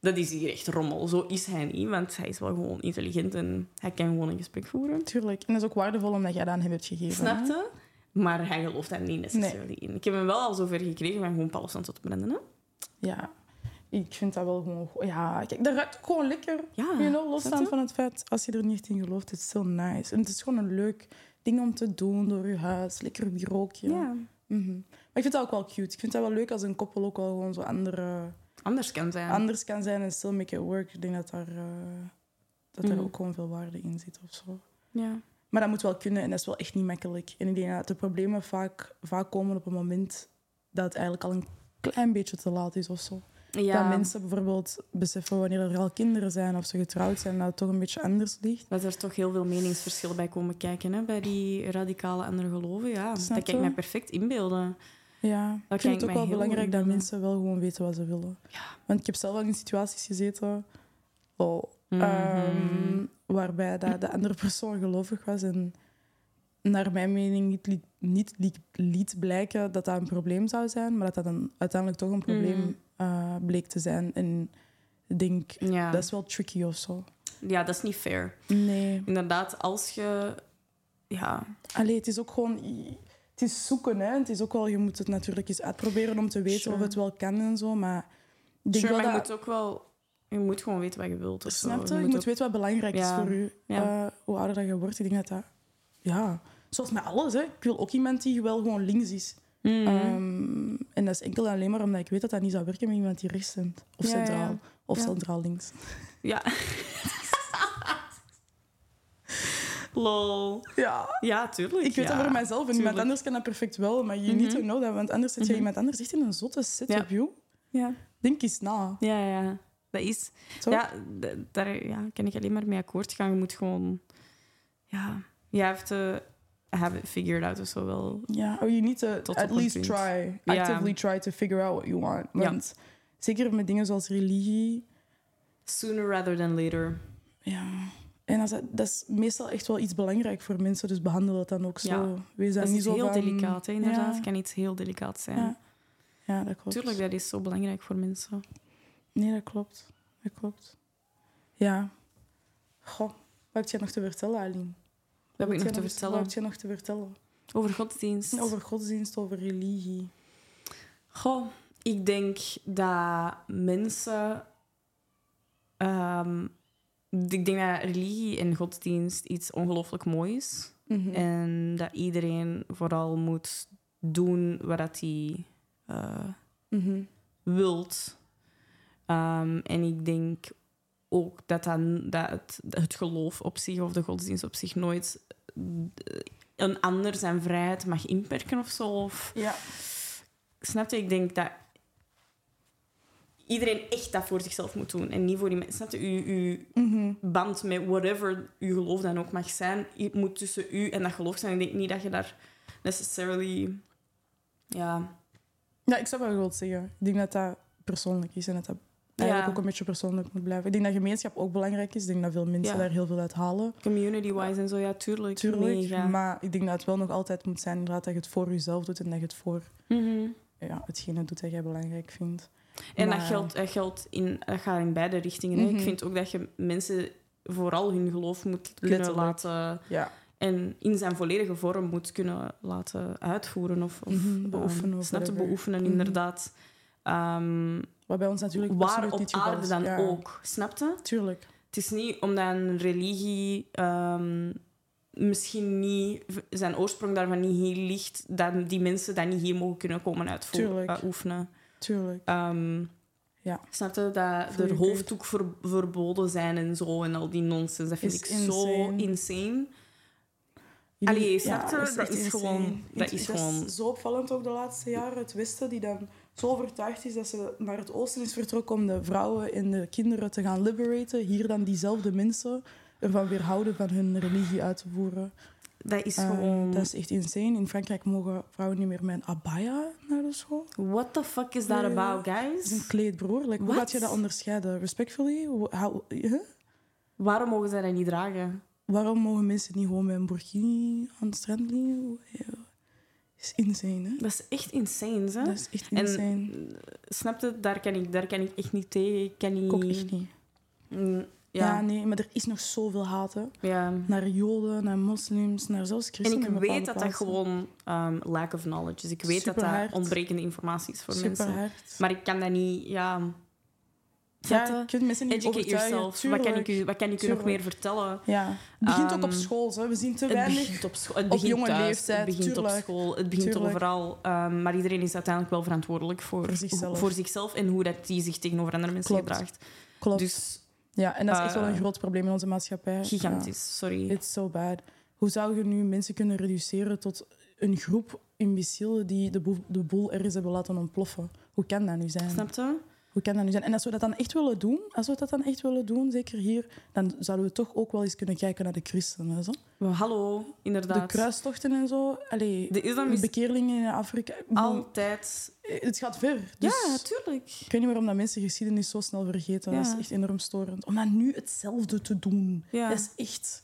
Dat is hier echt rommel. Zo is hij niet, want hij is wel gewoon intelligent en hij kan gewoon een gesprek voeren. Tuurlijk. En dat is ook waardevol omdat jij dat aan hem hebt gegeven. Snapte? Maar hij gelooft daar niet necessarily in. Ik heb hem wel al zover gekregen van gewoon Paulus tot branden. Hè? Ja. Ik vind dat wel gewoon... Ja, kijk, dat ruikt gewoon lekker. Ja, You know, losstaan van het feit, als je er niet in gelooft, het is still nice. En het is gewoon een leuk ding om te doen door je huis. Lekker wierookje. Ja. Mhm. Maar ik vind dat ook wel cute. Ik vind dat wel leuk als een koppel ook wel gewoon zo andere, Anders kan zijn. anders kan zijn en still make it work. Ik denk dat daar, eh, dat daar Mhm. ook gewoon veel waarde in zit of zo. Ja. Maar dat moet wel kunnen en dat is wel echt niet makkelijk. En ik denk dat de problemen vaak, vaak komen op een moment dat het eigenlijk al een klein beetje te laat is of zo. Ja. Dat mensen bijvoorbeeld beseffen wanneer er al kinderen zijn of ze getrouwd zijn, dat het toch een beetje anders ligt. Dat er toch heel veel meningsverschillen bij komen kijken hè, bij die radicale andere geloven. Ja, Snap dat kan ik mij perfect inbeelden. Ja, kan ik vind het ook wel belangrijk dat mensen wel gewoon weten wat ze willen. Ja. Want ik heb zelf wel in situaties gezeten oh, Mhm. ehm, waarbij dat de andere persoon gelovig was en naar mijn mening niet, liet, niet liet, liet blijken dat dat een probleem zou zijn, maar dat dat dan uiteindelijk toch een probleem Mhm. Eh, bleek te zijn. En ik denk, Ja. dat is wel tricky of zo. ja, dat is niet fair. Nee. Inderdaad, als je... Ja, Allee, het is ook gewoon... Het is zoeken, hè. Het is ook wel... Je moet het natuurlijk eens uitproberen om te weten Sure. of het wel kan en zo, maar... Ik denk sure, maar je moet ook wel... Je moet gewoon weten wat je wilt. of zo. Snap je? Je moet ook- weten wat belangrijk is voor u. Ja. Eh, hoe ouder dat je wordt, ik denk dat dat... Ja, zoals met alles, hè. Ik wil ook iemand die wel gewoon links is. Mhm. Ehm, en dat is enkel en alleen maar omdat ik weet dat dat niet zou werken met iemand die rechts stemt. Of Ja, ja, ja. centraal. Of Ja. centraal links. Ja. Lol. Ja. Ja, tuurlijk. Ik weet dat voor mijzelf. En iemand anders kan dat perfect wel. Maar you need Mhm. to know that. Want anders zit je Mhm. iemand anders echt in een zotte set Ja. Denk eens na. Ja, ja. Dat is... Ja, daar ja, kan ik alleen maar mee akkoord gaan. Je moet gewoon... Ja, je hebt to have it figured out of zo wel. Ja, or you need to Tot at least punt. try. Ja. Actively try to figure out what you want. Ja. Want zeker met dingen zoals religie... Sooner rather than later. Ja. En als dat, dat is meestal echt wel iets belangrijk voor mensen. Dus behandel het dan ook zo. Ja. Wees Dat niet zo heel van... delicaat, hè, inderdaad. Ja. Het kan iets heel delicaat zijn. Ja. Ja, dat klopt. Tuurlijk, dat is zo belangrijk voor mensen. Nee, dat klopt. Dat klopt. Ja. Goh, wat heb jij nog te vertellen, Aline? Wat heb ik nog te Wat vertellen? heb je nog te vertellen? Over godsdienst. Over godsdienst, over religie. Goh, ik denk dat mensen... ehm, ik denk dat religie en godsdienst iets ongelooflijk moois is. Mhm. En dat iedereen vooral moet doen wat hij Mhm. wilt. Ehm, en ik denk ook dat, dan, dat het, het geloof op zich of de godsdienst op zich nooit eh, een ander zijn vrijheid mag inperken of zo. Of, Ja. snap je? Ik denk dat iedereen echt dat voor zichzelf moet doen en niet voor die mensen. Snap je? Uw, uw Mhm. band met whatever uw geloof dan ook mag zijn, het moet tussen u en dat geloof zijn. Ik denk niet dat je daar necessarily... Ja, Ja, ik zou wel wat zeggen. Ik denk dat dat persoonlijk is en dat dat eigenlijk Ja. ook een beetje persoonlijk moet blijven. Ik denk dat gemeenschap ook belangrijk is. Ik denk dat veel mensen daar heel veel uit halen. Community-wise en zo, ja, tuurlijk. Tuurlijk. Mega. Maar ik denk dat het wel nog altijd moet zijn inderdaad, dat je het voor jezelf doet en dat je het voor Mhm. ja, hetgene doet dat jij belangrijk vindt. En dat geldt, dat geldt in, dat gaat in beide richtingen. hè. Mhm. Ik vind ook dat je mensen vooral hun geloof moet kunnen Letterlijk. laten... Ja, En in zijn volledige vorm moet kunnen laten uitvoeren of, of Mhm, ehm, beoefenen te beoefenen, Mhm. inderdaad. Ehm, wat bij ons natuurlijk waar op niet aarde is. dan Ja, ook, snapte? Tuurlijk. Het is niet omdat een religie ehm, misschien niet, zijn oorsprong daarvan niet hier ligt, dat die mensen dat niet hier mogen kunnen komen uitvoeren, Tuurlijk. uh, oefenen. Tuurlijk. Ehm Ja. Snap je? Dat er hoofddoek ver- verboden zijn en zo en al die nonsens. Dat vind Is ik zo insane. Jullie- Allee, snap je? echt Dat is insane. gewoon- dat is dat gewoon- zo opvallend ook de laatste jaren. Het Westen die dan zo overtuigd is dat ze naar het Oosten is vertrokken om de vrouwen en de kinderen te gaan liberaten. Hier dan diezelfde mensen ervan weerhouden van hun religie uit te voeren. Dat is Eh, gewoon... dat is echt insane. In Frankrijk mogen vrouwen niet meer met een abaya naar de school. What the fuck is that Eh, about, Dat is een guys? kleed, broer. Like, hoe gaat je dat onderscheiden? Respectfully? Hoe- how- huh? Waarom mogen zij dat niet dragen? Waarom mogen mensen niet gewoon met een burkini aan het strand liggen? Is insane, hè? Dat is echt insane, hè? Dat is echt En insane. snap je? Daar kan ik, daar kan ik echt niet tegen. Ik kan niet... Ik ook echt niet. Mm, Ja. Ja, nee, maar er is nog zoveel haat, hè. ja. Naar joden, naar moslims, naar zelfs En christenen. ik in weet dat dat gewoon um, lack of knowledge is. Ik weet dat dat ontbrekende informatie is voor Super mensen. hard. Maar ik kan dat niet... Ja, Ja, je kunt mensen niet Educate yourself. Wat kan ik u, wat kan ik u nog meer vertellen? Ja. Het begint ook op Ehm, school, hè. We zien te Het weinig... begint op school. Het op begint jonge thuis, leeftijd, Het begint op school. Het begint Tuurlijk. overal. Ehm, maar iedereen is uiteindelijk wel verantwoordelijk voor, Voor zichzelf. voor zichzelf en hoe dat die zich tegenover andere mensen Klopt. gedraagt. Klopt. Dus ja, en dat is echt wel een eh, groot probleem in onze maatschappij. gigantisch, sorry. It's so bad. Hoe zou je nu mensen kunnen reduceren tot een groep imbecielen die de boel, de boel ergens hebben laten ontploffen? Hoe kan dat nu zijn? Snap je? Hoe kan dat nu zijn? En als we dat dan echt willen doen, als we dat dan echt willen doen, zeker hier, dan zouden we toch ook wel eens kunnen kijken naar de christenen. Zo. Hallo, De inderdaad. kruistochten en zo. Allee, De de bekeerlingen in Afrika. Altijd... Het gaat ver. Dus Ja, tuurlijk. ik weet niet waarom dat mensen geschiedenis zo snel vergeten. Dat Ja. is echt enorm storend. Om dan nu hetzelfde te doen, Ja. dat is echt...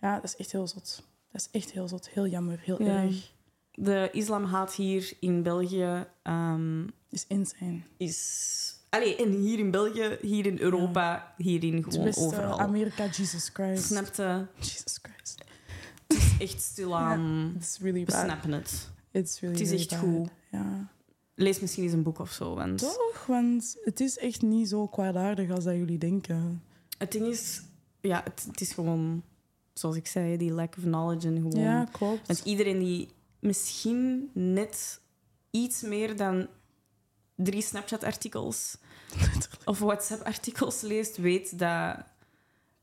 Ja, dat is echt heel zot. Dat is echt heel zot. Heel jammer. Heel Ja. erg. De islamhaat hier in België ehm, is insane. is... Allee, en hier in België, hier in Europa, hierin gewoon Westen, overal. Amerika, Jesus Christ. Snapte? Jesus Christ. Het is echt stilaan. It's really We bad. snappen het. It's really, Het is really echt bad. goed. Ja. Lees misschien eens een boek of zo. Want Toch? Want het is echt niet zo kwaadaardig als dat jullie denken. het ding is, ja, het, het is gewoon, zoals ik zei, die lack of knowledge en gewoon. Ja, klopt. Want iedereen die misschien net iets meer dan drie Snapchat-artikels of WhatsApp-artikels leest, weet dat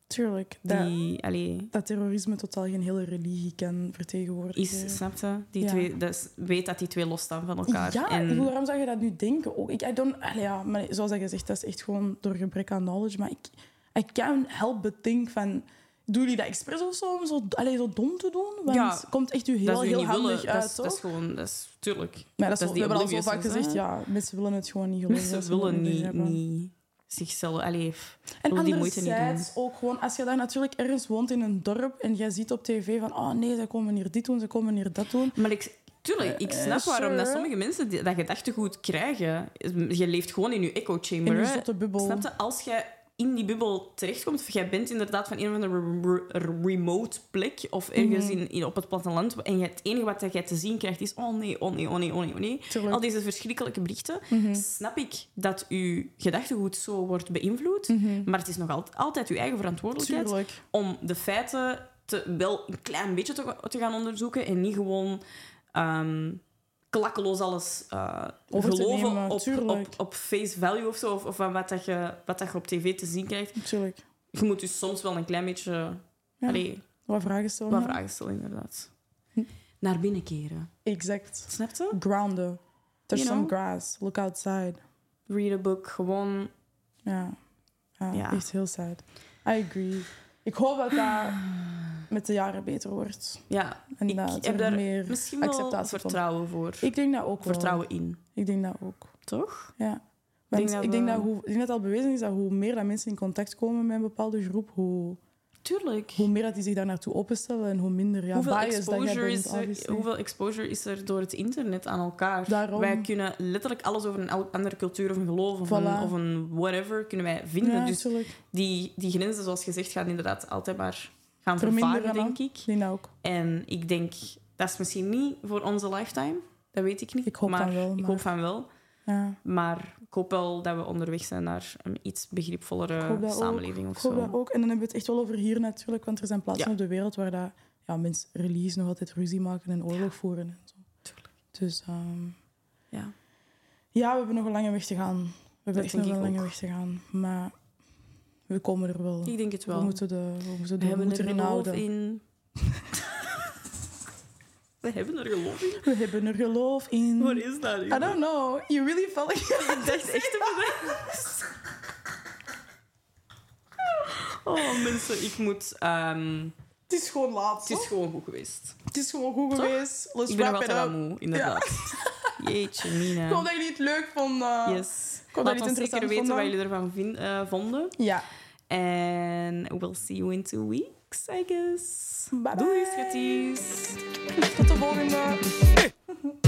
Tuurlijk. Dat, die, allee, dat terrorisme totaal geen hele religie kan vertegenwoordigen. is, snapte? Die Ja. twee, dus weet dat die twee losstaan van elkaar. Ja, en, waarom zou je dat nu denken? Ook, ik, I don't, allee, ja, maar zoals je zegt, dat is echt gewoon door gebrek aan knowledge. Maar ik I can't help but think van... Doen jullie dat expres of zo? Om zo, allee, zo dom te doen? Want Ja, het komt echt u heel, heel handig willen. uit, dat, is, toch? dat is gewoon, dat is tuurlijk. Maar dat is, dat is we die hebben al zo vaak gezegd, ja, mensen willen het gewoon niet geloven. Mensen willen niet niet, zichzelf... Allee, En die moeite niet doen. anderzijds ook gewoon, als je daar natuurlijk ergens woont in een dorp en jij ziet op tv van, oh nee, ze komen hier dit doen, ze komen hier dat doen. Maar ik, tuurlijk, ik Eh, snap waarom dat sommige mensen die- dat gedachtegoed krijgen. Je leeft gewoon in je echo chamber. In je bubbel. Snap je? Als jij in die bubbel terechtkomt, of jij bent inderdaad van een of andere re- re- remote plek, of ergens Mhm. in, in, op het platteland, en het enige wat jij te zien krijgt is oh nee, oh nee, oh nee, oh nee, oh nee. Al deze verschrikkelijke berichten. Mhm. Snap ik dat uw gedachtegoed zo wordt beïnvloed, Mhm. maar het is nog altijd, altijd uw eigen verantwoordelijkheid Tuurlijk. om de feiten te, wel een klein beetje te, te gaan onderzoeken en niet gewoon ehm, klakkeloos alles te geloven nemen, op, op, op face value of zo, of, of van wat, dat je, wat dat je op tv te zien krijgt. Tuurlijk. Je moet dus soms wel een klein beetje Ja. allee, Wat vragen stellen? wat vragen stellen, inderdaad. Hm. Naar binnen keren. Exact. Snap je? Grounden. You some know? grass. Look outside. Read a book, gewoon... Ja. ja, Ja. echt heel sad. I agree. Ik hoop dat dat met de jaren beter wordt. Ja, En ik dat heb er daar meer misschien wel acceptatie vertrouwen voor. Ik denk dat ook wel. vertrouwen in. Ik denk dat ook. Toch? Ja. Want denk dat ik, denk dat hoe, ik denk dat het al bewezen is dat hoe meer dat mensen in contact komen met een bepaalde groep, hoe, Tuurlijk. hoe meer dat die zich daar naartoe openstellen en hoe minder ja, hoeveel, bias dat jij exposure bent. is er, obviously. hoeveel exposure is er door het internet aan elkaar? Daarom. Wij kunnen letterlijk alles over een andere cultuur of een geloof of, Voilà. een, of een whatever kunnen wij vinden. Ja, dus tuurlijk. die, die grenzen, zoals gezegd, gaan inderdaad altijd maar gaan vervagen, denk ik. Dat ook. En ik denk, dat is misschien niet voor onze lifetime. Dat weet ik niet. Ik hoop maar van wel, Ik hoop van wel. Ja. Maar hoop wel dat we onderweg zijn naar een iets Ik begripvollere samenleving ook. of Ik hoop zo. dat ook. En dan hebben we het echt wel over hier natuurlijk, want er zijn plaatsen Ja. op de wereld waar dat, ja, mensen religies nog altijd ruzie maken en oorlog voeren. En zo. Tuurlijk. Dus ehm, Ja. ja, we hebben nog een lange weg te gaan. We hebben Dat echt nog een ik lange weg te gaan. Maar we komen er wel. Ik denk het wel. We moeten, de, we moeten, We de, we hebben er moeten erin houden. in. we hebben er geloof in. We hebben er geloof in. Wat is dat? I don't know. You really felt like... Ik dacht echt dat Oh, mensen, ik moet... ehm, Het is gewoon laat. het is gewoon goed geweest. Het is gewoon goed Toch? geweest. Let's Ik ben nog it altijd wel moe, inderdaad. Jeetje, Ik Mina. hoop dat jullie het leuk vonden. Yes. hoop dat jullie het zeker weten wat jullie ervan eh, vonden. Ja. En we'll see you in two weeks, I guess. Bye bye. Doei, schatjes. Tot de volgende.